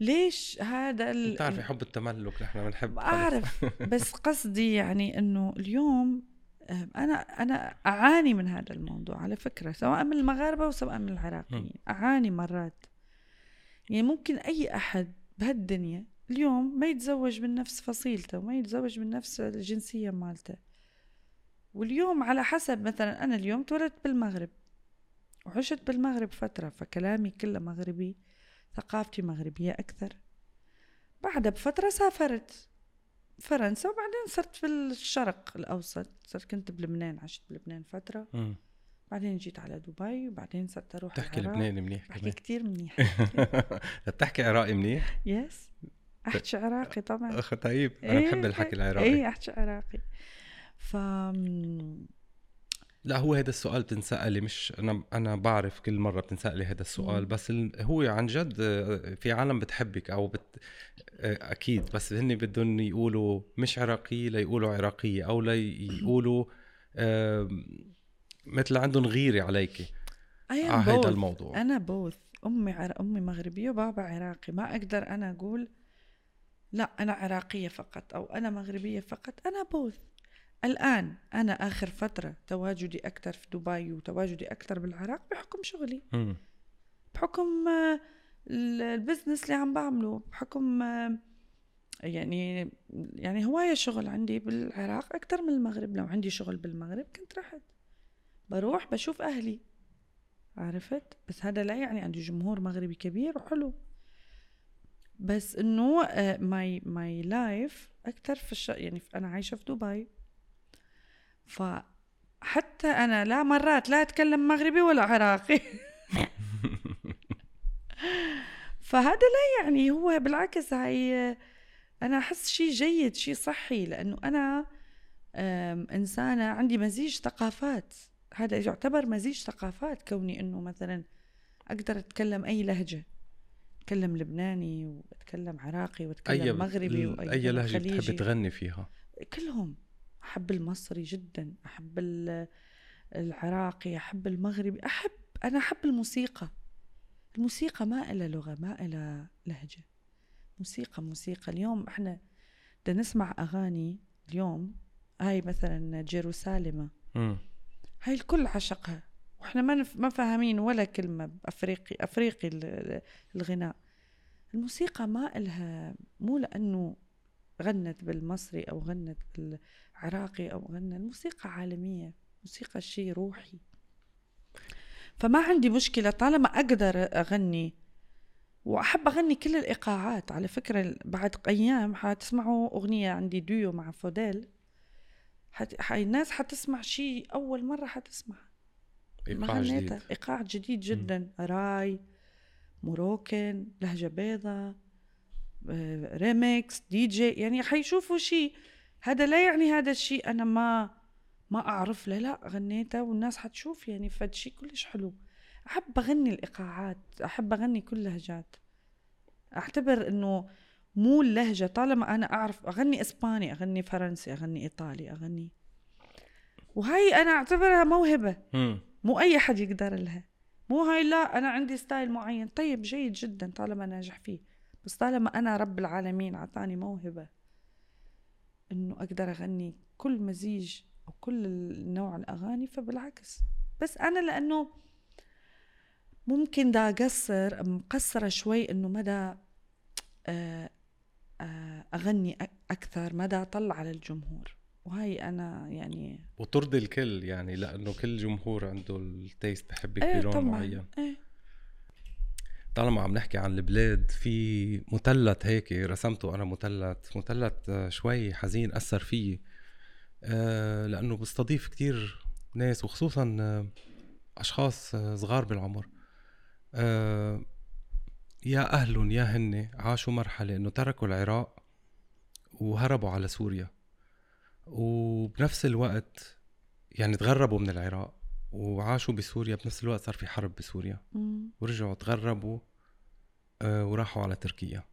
ليش هذا ال... بتعرفي حب التملك نحن بنحب أعرف. [laughs] بس قصدي يعني إنه اليوم أنا أنا أعاني من هذا الموضوع على فكرة سواء من المغاربة وسواء من العراقيين. أعاني مرات. يعني ممكن أي أحد بهالدنيا اليوم ما يتزوج من نفس فصيلته وما يتزوج من نفس الجنسية مالته. واليوم على حسب مثلا أنا اليوم تولدت بالمغرب. وعشت بالمغرب فترة فكلامي كله مغربي ثقافتي مغربية أكثر. بعدها بفترة سافرت فرنسا وبعدين صرت في الشرق الأوسط. صرت كنت بلبنان عشت بلبنان فترة. م. بعدين جيت على دبي وبعدين صرت أروح تحكي لبناني منيح بحكي كثير منيح. [laughs] بتحكي عراقي منيح؟ يس أحكي عراقي طبعا. طيب. أنا إيه بحب الحكي العراقي. اي أحكي عراقي. ف لا هو هذا السؤال بتنسألي مش أنا أنا بعرف كل مرة بتنسألي هذا السؤال بس هو عن جد في عالم بتحبك أو بت أكيد بس هن بدهم يقولوا مش عراقيه ليقولوا عراقية أو ليقولوا مثل عندهم غيرة عليك. على هذا الموضوع. أنا بوث أمي عر... أمي مغربية وبابا عراقي. ما أقدر أنا أقول لا أنا عراقية فقط أو أنا مغربية فقط أنا بوث الآن أنا آخر فترة تواجدي أكثر في دبي وتواجدي أكثر بالعراق بحكم شغلي. بحكم آه، ال- البزنس اللي عم بعمله بحكم آه، يعني يعني هواية شغل عندي بالعراق أكثر من المغرب. لو عندي شغل بالمغرب كنت رحت بروح بشوف أهلي. عرفت؟ بس هذا لا يعني عندي جمهور مغربي كبير وحلو. بس إنه my my life أكثر في الش... يعني أنا عايشة في دبي. فحتى أنا لا مرات لا أتكلم مغربي ولا عراقي. [laughs] فهذا لا يعني هو بالعكس هاي أنا أحس شيء جيد شيء صحي لأنه أنا أم، إنسانة عندي مزيج ثقافات. هذا يعتبر مزيج ثقافات كوني إنه مثلا أقدر أتكلم أي لهجة. أتكلم لبناني وأتكلم عراقي وأتكلم أي مغربي وأي أي لهجة. بتحب تغني فيها؟ كلهم. أحب المصري جدا أحب ال- العراقي أحب المغربي أحب أنا أحب الموسيقى. الموسيقى ما إلها لغة ما إلها لهجة. موسيقى موسيقى. اليوم إحنا بدنا نسمع أغاني اليوم هاي مثلا جيروساليما. مم. هاي الكل عشقها. وإحنا ما. ما فاهمين ولا افريقي ال- ال- الغناء. الموسيقى ما إلها مو لأنه غنت بالمصري أو غنت بالعراقي أو غنت الموسيقى عالمية موسيقى شيء روحي. فما عندي مشكلة طالما أقدر أغني وأحب أغني كل الإيقاعات. على فكرة بعد أيام حتسمعوا أغنية عندي ديو مع فوديل. حت... الناس حتسمع شيء أول مرة حتسمع. غنيتها. جديد. إيقاع جديد جدا. راي Moroccan لهجة بيضة آه، remix DJ يعني حيشوفوا شيء. هذا لا يعني هذا الشيء أنا ما ما أعرف. لا لا غنيته والناس حتشوف يعني فد شيء كلش حلو. أحب أغني الإيقاعات أحب أغني كل لهجات أعتبر إنه مو اللهجة. طالما أنا أعرف أغني إسباني أغني فرنسي أغني إيطالي أغني. وهي أنا أعتبرها موهبة. مم. مو أي حد يقدر لها. مو هاي لا أنا عندي style معين. طيب جيد جدا طالما ناجح فيه. بس طالما أنا رب العالمين اعطاني موهبة إنه أقدر أغني كل مزيج أو كل نوع الأغاني فبالعكس. بس أنا لأنه ممكن دا أقصر مقصرة شوي إنه مدى آه، آه، أغني أك- أكثر مدى أطلع على الجمهور. وهي أنا يعني وترضي الكل يعني لأنه كل جمهور عنده التيست بحبك إيه طبعا. معين. إيه. طالما عم نحكي عن البلاد في مثلث هيك رسمته أنا مثلث مثلث آه، شوي حزين أثر فيي. آه، لأنه بستضيف كتير ناس وخصوصا آه، أشخاص صغار بالعمر. يا أهلهم يا هن عاشوا مرحلة إنه تركوا العراق وهربوا على سوريا. وبنفس الوقت يعني تغربوا من العراق. وعاشوا بسوريا بنفس الوقت صار في حرب بسوريا. مم. ورجعوا تغربوا آه، وراحوا على تركيا.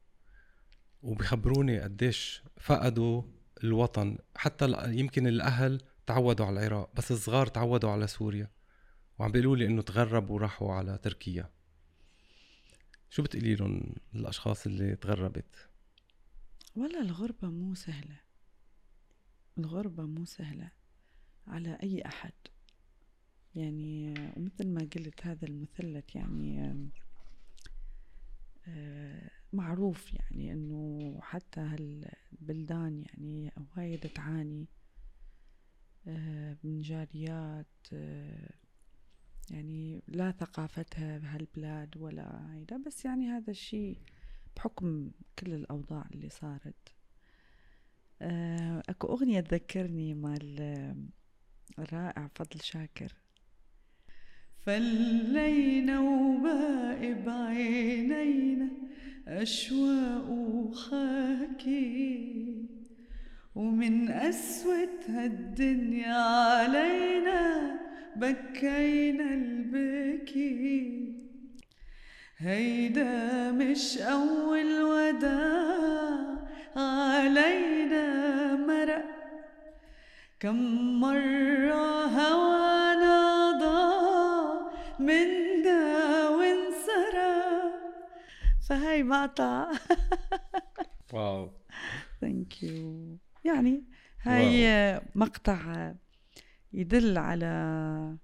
وبخبروني قديش فقدوا الوطن. حتى يمكن الأهل تعودوا على العراق بس الصغار تعودوا على سوريا. وعم بيقولوا لي إنه تغربوا وراحوا على تركيا. شو بتقولي لهم الأشخاص اللي تغربت؟ ولا الغربة مو سهلة. الغربة مو سهلة على أي أحد. يعني ومثل ما قلت هذا المثلث يعني آه، معروف يعني أنه حتى هالبلدان يعني وايد تعاني آه، من جاليات آه، يعني لا ثقافتها بهالبلاد ولا هيدا. بس يعني هذا الشيء بحكم كل الأوضاع اللي صارت. أكو أغنية تذكرني مال الرائع فضل شاكر. فلينا وباقي بعينينا أشواق وخاكي ومن قسوة هالدنيا علينا بكينا البكي هيدا مش أول وداع علينا مرق كم مرة ضاع من دا وانسرق فهاي مقطع. [laughs] wow. Thank you يعني هاي مقطع يدل على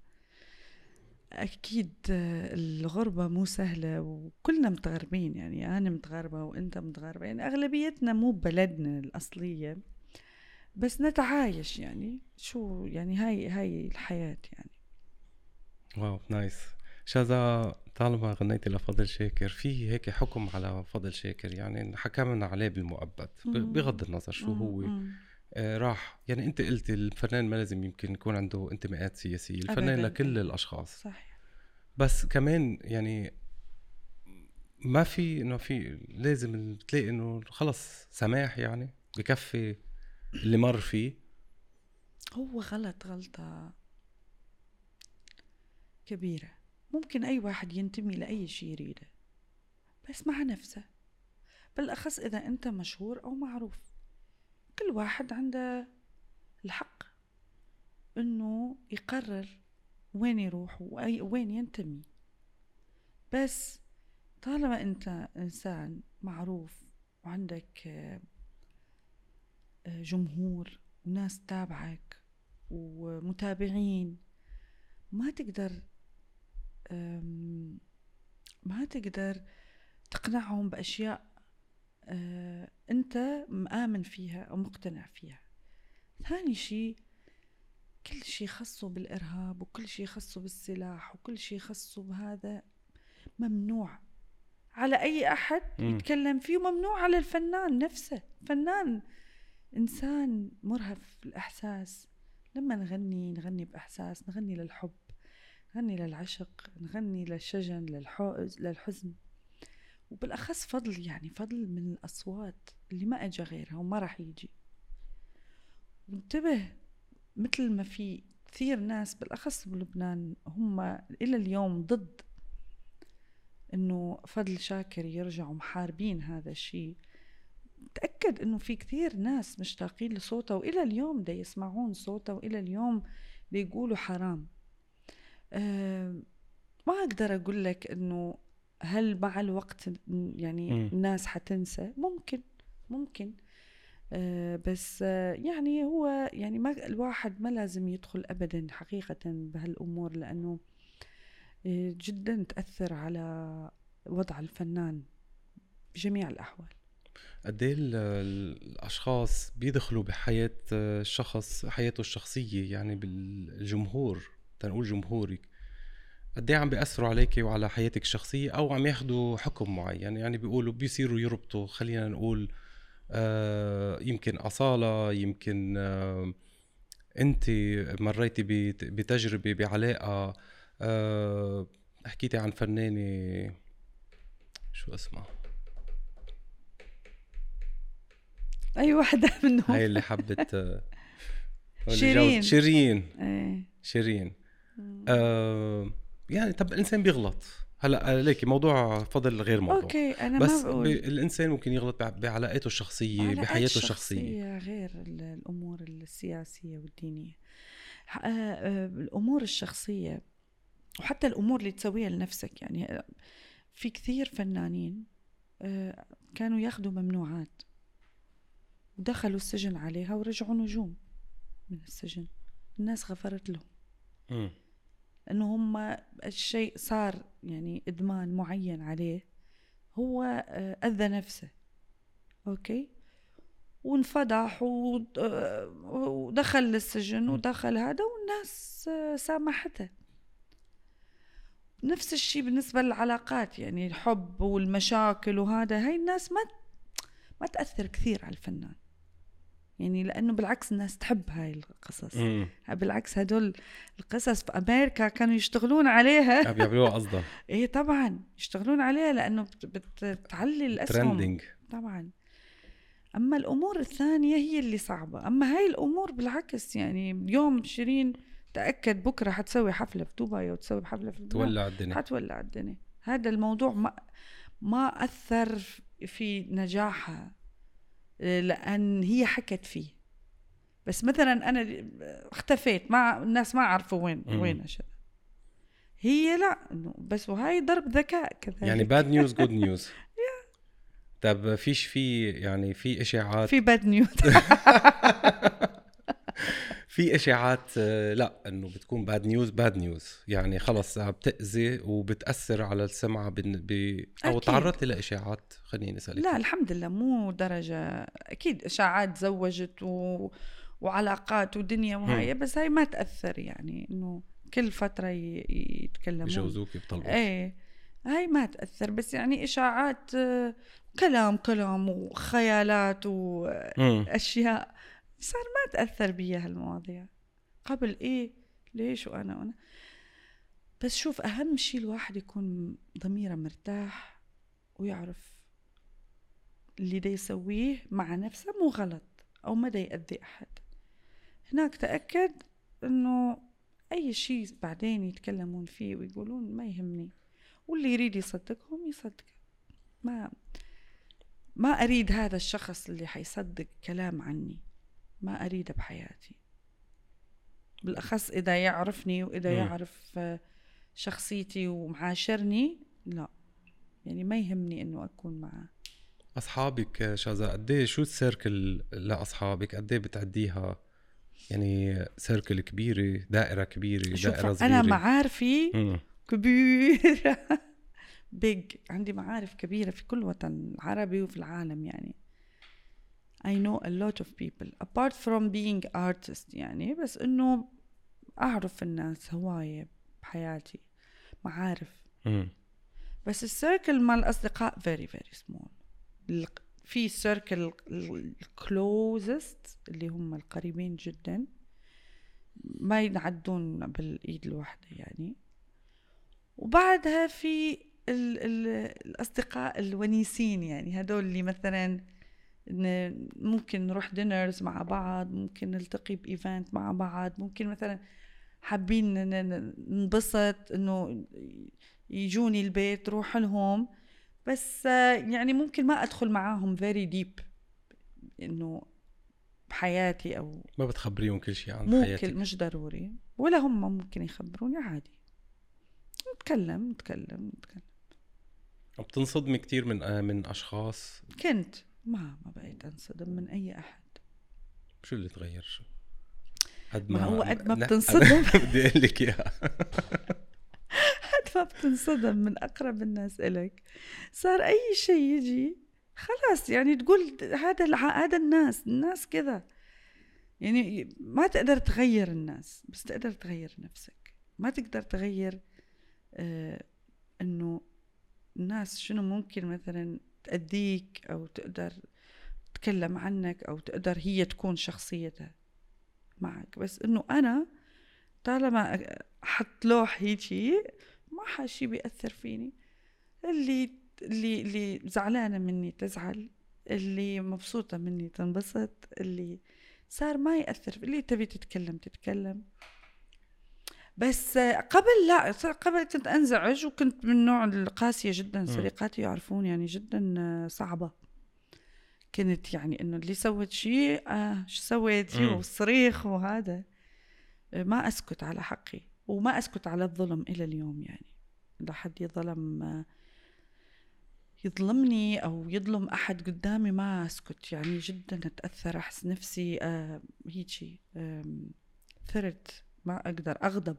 أكيد الغربة مو سهلة وكلنا متغربين. يعني أنا متغربة وأنت متغربة. يعني أغلبيتنا مو ببلدنا الأصلية. بس نتعايش يعني. شو يعني هاي هاي الحياة يعني. wow nice. شذا طالما غنيتي لفضل شاكر في هيك حكم على فضل شاكر؟ يعني حكمنا عليه بالمؤبد. بغض النظر شو هو. آه راح. يعني انت قلتي الفنان ما لازم يمكن يكون عنده انتماءات سياسية الفنان لكل الأشخاص. صحيح. بس كمان يعني ما في إنه في لازم تلاقي إنه خلص سماح يعني بكفي اللي مر فيه. هو غلط غلطة كبيرة. ممكن أي واحد ينتمي لأي شيء يريده. بس مع نفسه. بالأخص إذا أنت مشهور أو معروف. كل واحد عنده الحق إنه يقرر وين يروح وين ينتمي. بس طالما أنت إنسان معروف وعندك جمهور وناس تتابعك ومتابعين ما تقدر ما تقدر تقنعهم بأشياء آه، أنت مآمن فيها أو مقتنع فيها. ثاني شيء كل شيء خصه بالإرهاب وكل شيء خصه بالسلاح وكل شيء خصه بهذا ممنوع. على أي أحد يتكلم فيه وممنوع على الفنان نفسه. فنان إنسان مرهف الإحساس. لما نغني نغني بإحساس نغني للحب. نغني للعشق نغني للشجن للحزن. وبالأخص فضل يعني فضل من الأصوات اللي ما أجا غيرها وما راح يجي. انتبه مثل ما في كثير ناس بالأخص بلبنان هم إلى اليوم ضد إنه فضل شاكر يرجعوا محاربين هذا الشيء. تأكد إنه في كثير ناس مشتاقين لصوته وإلى اليوم دا يسمعون صوته وإلى اليوم دا يقولوا حرام. ما أقدر أقول لك إنه هل مع الوقت يعني م. الناس حتنسى؟ ممكن ممكن. أه بس أه يعني هو يعني ما الواحد ما لازم يدخل ابدا حقيقه بهالأمور لأنه آه، جدا تأثر على وضع الفنان بجميع الأحوال. قد إيه الأشخاص بيدخلوا بحياة الشخص حياته الشخصية يعني بالجمهور؟ تنقول جمهورك قد إيه عم بيأثروا عليك وعلى حياتك الشخصية أو عم ياخذوا حكم معين؟ يعني بيقولوا بيصيروا يربطوا خلينا نقول آه يمكن أصالة يمكن آه أنت مريتي بتجربة بعلاقة آه حكيتي عن فنانة شو اسمها؟ أي وحدة منهم؟ هاي اللي حبت آه، شيرين. شيرين. إيه. شيرين. آه يعني طب الإنسان بيغلط. هلا ليكي موضوع فضل غير موضوع. okay أنا بس ما بقول. الإنسان ممكن يغلط بعلاقاته الشخصية بحياته الشخصية. غير الأمور السياسية والدينية. آه، آه، الأمور الشخصية وحتى الأمور اللي تسويها لنفسك يعني في كثير فنانين كانوا ياخذوا ممنوعات ودخلوا السجن عليها ورجعوا نجوم من السجن. الناس غفرت لهم. إنه هم الشيء صار يعني إدمان معين عليه. هو آه، أذى نفسه. أوكي؟ وانفضح آه، ودخل للسجن ودخل هذا والناس آه، سامحته. نفس الشيء بالنسبة للعلاقات يعني الحب والمشاكل وهذا هاي الناس ما ما تأثر كثير على الفنان. يعني لأنه بالعكس الناس تحب هاي القصص. مم. بالعكس هدول القصص في أمريكا كانوا يشتغلون عليها. بيعملوها قصدا [laughs] إيه طبعا يشتغلون عليها لأنه بتعلي الأسهم. ترندنج طبعا. أما الأمور الثانية هي اللي صعبة. أما هاي الأمور بالعكس يعني اليوم شيرين تأكد بكرة حتسوي حفلة في دبي أو تسوي حفلة في تولع الدنيا. حتولع الدنيا. هذا الموضوع ما ما أثر في نجاحها. لأن هي حكت فيه. بس مثلا أنا اختفيت ما الناس ما عرفوا وين وين أشد. هي لا بس وهاي ضرب ذكاء كذلك. يعني bad news good news طب فيش في يعني في إشاعات؟ في bad news [laughs] في إشاعات آه، لا إنه بتكون bad news bad news يعني خلص بتاذي وبتأثر على السمعه بن- ب... أو أكيد. تعرضتي لإشاعات. خليني أسألك. لا الحمد لله مو درجة. أكيد إشاعات زوجت و... وعلاقات ودنيا وهاي بس هاي ما تأثر يعني إنه كل فترة ي... يتكلمون. بجوزوك بطلبوك إيه. هاي ما تأثر بس يعني إشاعات آه، كلام كلام وخيالات وأشياء مم. صار ما تأثر بيها هالمواضيع. قبل إيه؟ ليش وأنا وأنا؟ بس شوف أهم شيء الواحد يكون ضميره مرتاح ويعرف اللي دا يسويه مع نفسه مو غلط أو ما دا يأذي أحد. هناك تأكد إنه أي شيء بعدين يتكلمون فيه ويقولون ما يهمني. واللي يريد يصدقهم يصدق. ما ما أريد هذا الشخص اللي حيصدق كلام عني. ما أريده بحياتي. بالأخص إذا يعرفني وإذا مم. يعرف آه، شخصيتي ومعاشرني لا. يعني ما يهمني إنه أكون معه. أصحابك آه، شذا قد إيه شو السيركل لأصحابك؟ قد إيه بتعديها؟ يعني سيركل كبيرة دائرة كبيرة شوف دائرة صغيرة. أنا معارفي. كبيرة. [laughs] بيج عندي معارف كبيرة في كل وطن عربي وفي العالم يعني. I know a lot of people apart from being artist يعني بس إنه أعرف الناس هواية بحياتي معارف. بس ال circle مال الأصدقاء very very small. في circle ال closest اللي هم القريبين جدا. ما ينعدون بالإيد الواحدة يعني. وبعدها في ال ال الأصدقاء الونيسين يعني هدول اللي مثلا ممكن نروح dinners مع بعض ممكن نلتقي ب event مع بعض ممكن مثلا حابين ننبسط إنه يجوني البيت روح لهم. بس يعني ممكن ما أدخل معاهم very deep إنه بحياتي أو ما بتخبريهم كل شيء عن مو حياتك؟ كل مش ضروري. ولا هم ممكن يخبروني عادي. نتكلم نتكلم نتكلم. بتنصدمي كتير من آه، من أشخاص؟ كنت. ما ما بقيت انصدم من أي أحد. شو اللي تغير شو؟ قد ما هو قد ما بتنصدم. [laughs] بدي أقول لك إياها. [laughs] قد ما بتنصدم من أقرب الناس إلك. صار أي شيء يجي خلاص يعني تقول هذا الع- هذا الناس الناس كذا. يعني ما تقدر تغير الناس بس تقدر تغير نفسك. ما تقدر تغير آه إنه الناس شنو ممكن مثلا تأذيك أو تقدر تتكلم عنك أو تقدر هي تكون شخصيتها معك. بس إنه أنا طالما أحط لوح هيجي ما حشي بيأثر فيني. اللي اللي اللي زعلانة مني تزعل اللي مبسوطة مني تنبسط اللي صار ما يأثر اللي تبي تتكلم تتكلم. بس قبل لا قبل كنت أنزعج وكنت من النوع القاسية جدا صديقاتي يعرفون يعني جدا صعبة. كنت يعني إنه اللي سوت شيء آه شو سويتي مم. والصريخ وهذا. ما أسكت على حقي وما أسكت على الظلم إلى اليوم يعني. اذا حد يظلم يظلمني أو يظلم أحد قدامي ما أسكت يعني جدا أتأثر أحس نفسي آه هيجي ثرت. ما أقدر أغضب.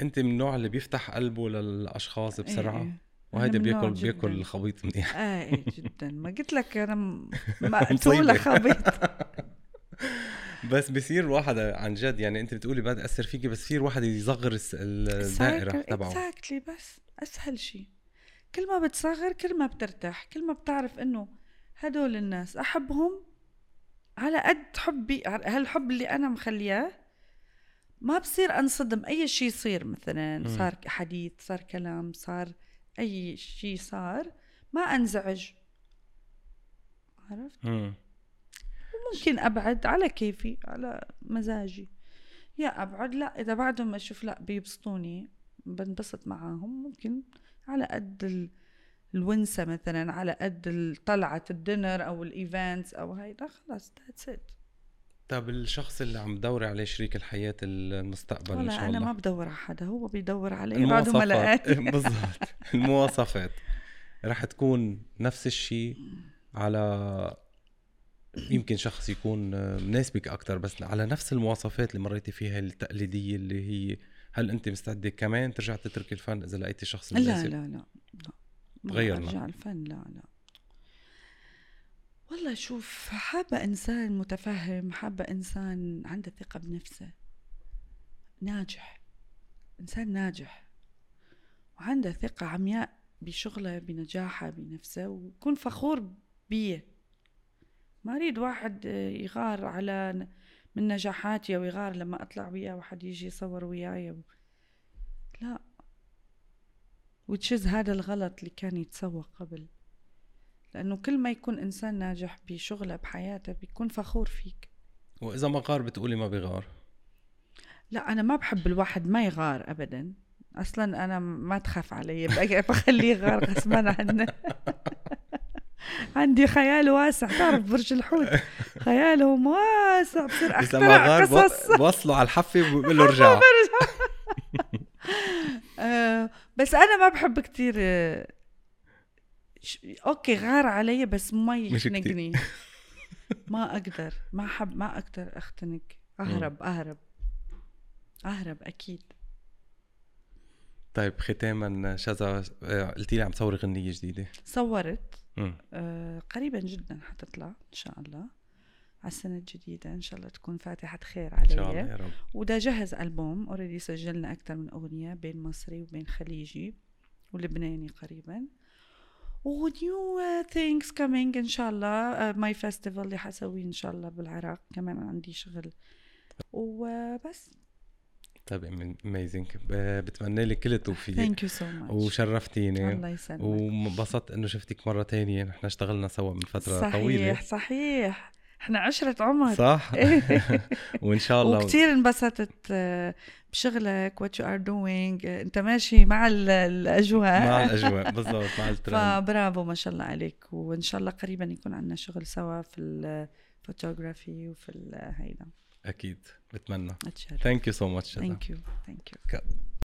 أنت من النوع اللي بيفتح قلبه للأشخاص بسرعة؟ إيه. وهيدا من نوع بياكل بياكل. الخبيط منيح. آه إيه جدا. ما قلت لك أنا. [laughs] مقتولة خبيط. [laughs] بس بصير الواحد عن جد يعني أنت بتقولي ما تأثر فيكي بس في الواحد يصغر الدائرة تبعه. اكزاكتلي بس أسهل شيء كل ما بتصغر كل ما بترتاح كل ما بتعرف إنه هدول الناس أحبهم على قد حبي هالحب اللي أنا مخلياه ما بصير أنصدم. أي شيء يصير مثلا. صار حديث صار كلام صار أي شيء صار ما أنزعج. عرفت؟ مم. ممكن أبعد على كيفي على مزاجي. يا أبعد لا إذا بعدهم أشوف لا بيبسطوني بنبسط معاهم. ممكن على قد ال... الونسة مثلا على قد طلعة ال dinner أو ال events أو هيدا خلاص that's it طب الشخص اللي عم تدوري عليه شريك الحياة المستقبل ولا شاء الله؟ ما بدور على حدا هو بيدور علي بعده ما لقاني [laughs] بالضبط. المواصفات. رح تكون نفس الشيء على يمكن شخص يكون مناسبك أكثر بس على نفس المواصفات اللي مريتي فيها التقليدية اللي هي هل أنت مستعدة كمان ترجع تتركي الفن إذا لقيتي شخص لا مناسب؟ لا لا لا. ما تغيرنا. ارجع الفن لا لا. والله شوف حابة إنسان متفهم حابة إنسان عنده ثقة بنفسه. ناجح إنسان ناجح. وعنده ثقة عمياء بشغله بنجاحه بنفسه ويكون فخور بيه. ما أريد واحد يغار على من نجاحاتي أو يغار لما أطلع وياه واحد يجي يصور وياي و... لا. وتشز هذا الغلط اللي كان يتسوى قبل. لأنه كل ما يكون إنسان ناجح بشغله بحياته بيكون فخور فيك. وإذا ما غار بتقولي ما بغار لا أنا ما بحب الواحد ما يغار أبدا. أصلا أنا ما تخاف علي بخليه يغار غصبا عنه. [laughs] عندي خيال واسع. تعرف برج الحوت؟ خيالهم واسع. بصير غار قصص. بوصله على الحفه وبقول [laughs] له ارجع. [laughs] آه، بس أنا ما بحب كتير آه، أوكي غار علي بس ما. يخنقني [laughs] ما أقدر ما احب ما أقدر أختنق. أهرب أهرب. أهرب أكيد. طيب ختاما شذا آه، قلتي لي عم تصوري غنية جديدة. صورت. آه، قريبا جدا حتطلع إن شاء الله. على السنة الجديدة إن شاء الله تكون فاتحة خير إن شاء الله علي يا رب. ودا جهز ألبوم. اوريدي سجلنا أكثر من أغنية بين مصري وبين خليجي ولبناني قريبا. و new things coming ان شاء الله my festival اللي حسويه ان شاء الله بالعراق كمان عندي شغل. وبس. طيب amazing بتمنى لك كل التوفيق. thank you so much وشرفتيني. الله يسلمك. وانبسطت إنه شفتك مرة تانية. نحن اشتغلنا سوا من فترة صحيح طويلة. صحيح. إحنا عشرة عمر. صح. [laughs] وإن شاء الله. وكثير انبسطت آه، بشغلك what you are doing أنت ماشي مع ال- الأجواء. مع [laughs] الأجواء بالضبط مع الترند. فبرافو ما شاء الله عليك. وإن شاء الله قريبا يكون عندنا شغل سوا في الفوتوغرافي وفي هيدا. أكيد. بتمنى. thank you so much thank you thank you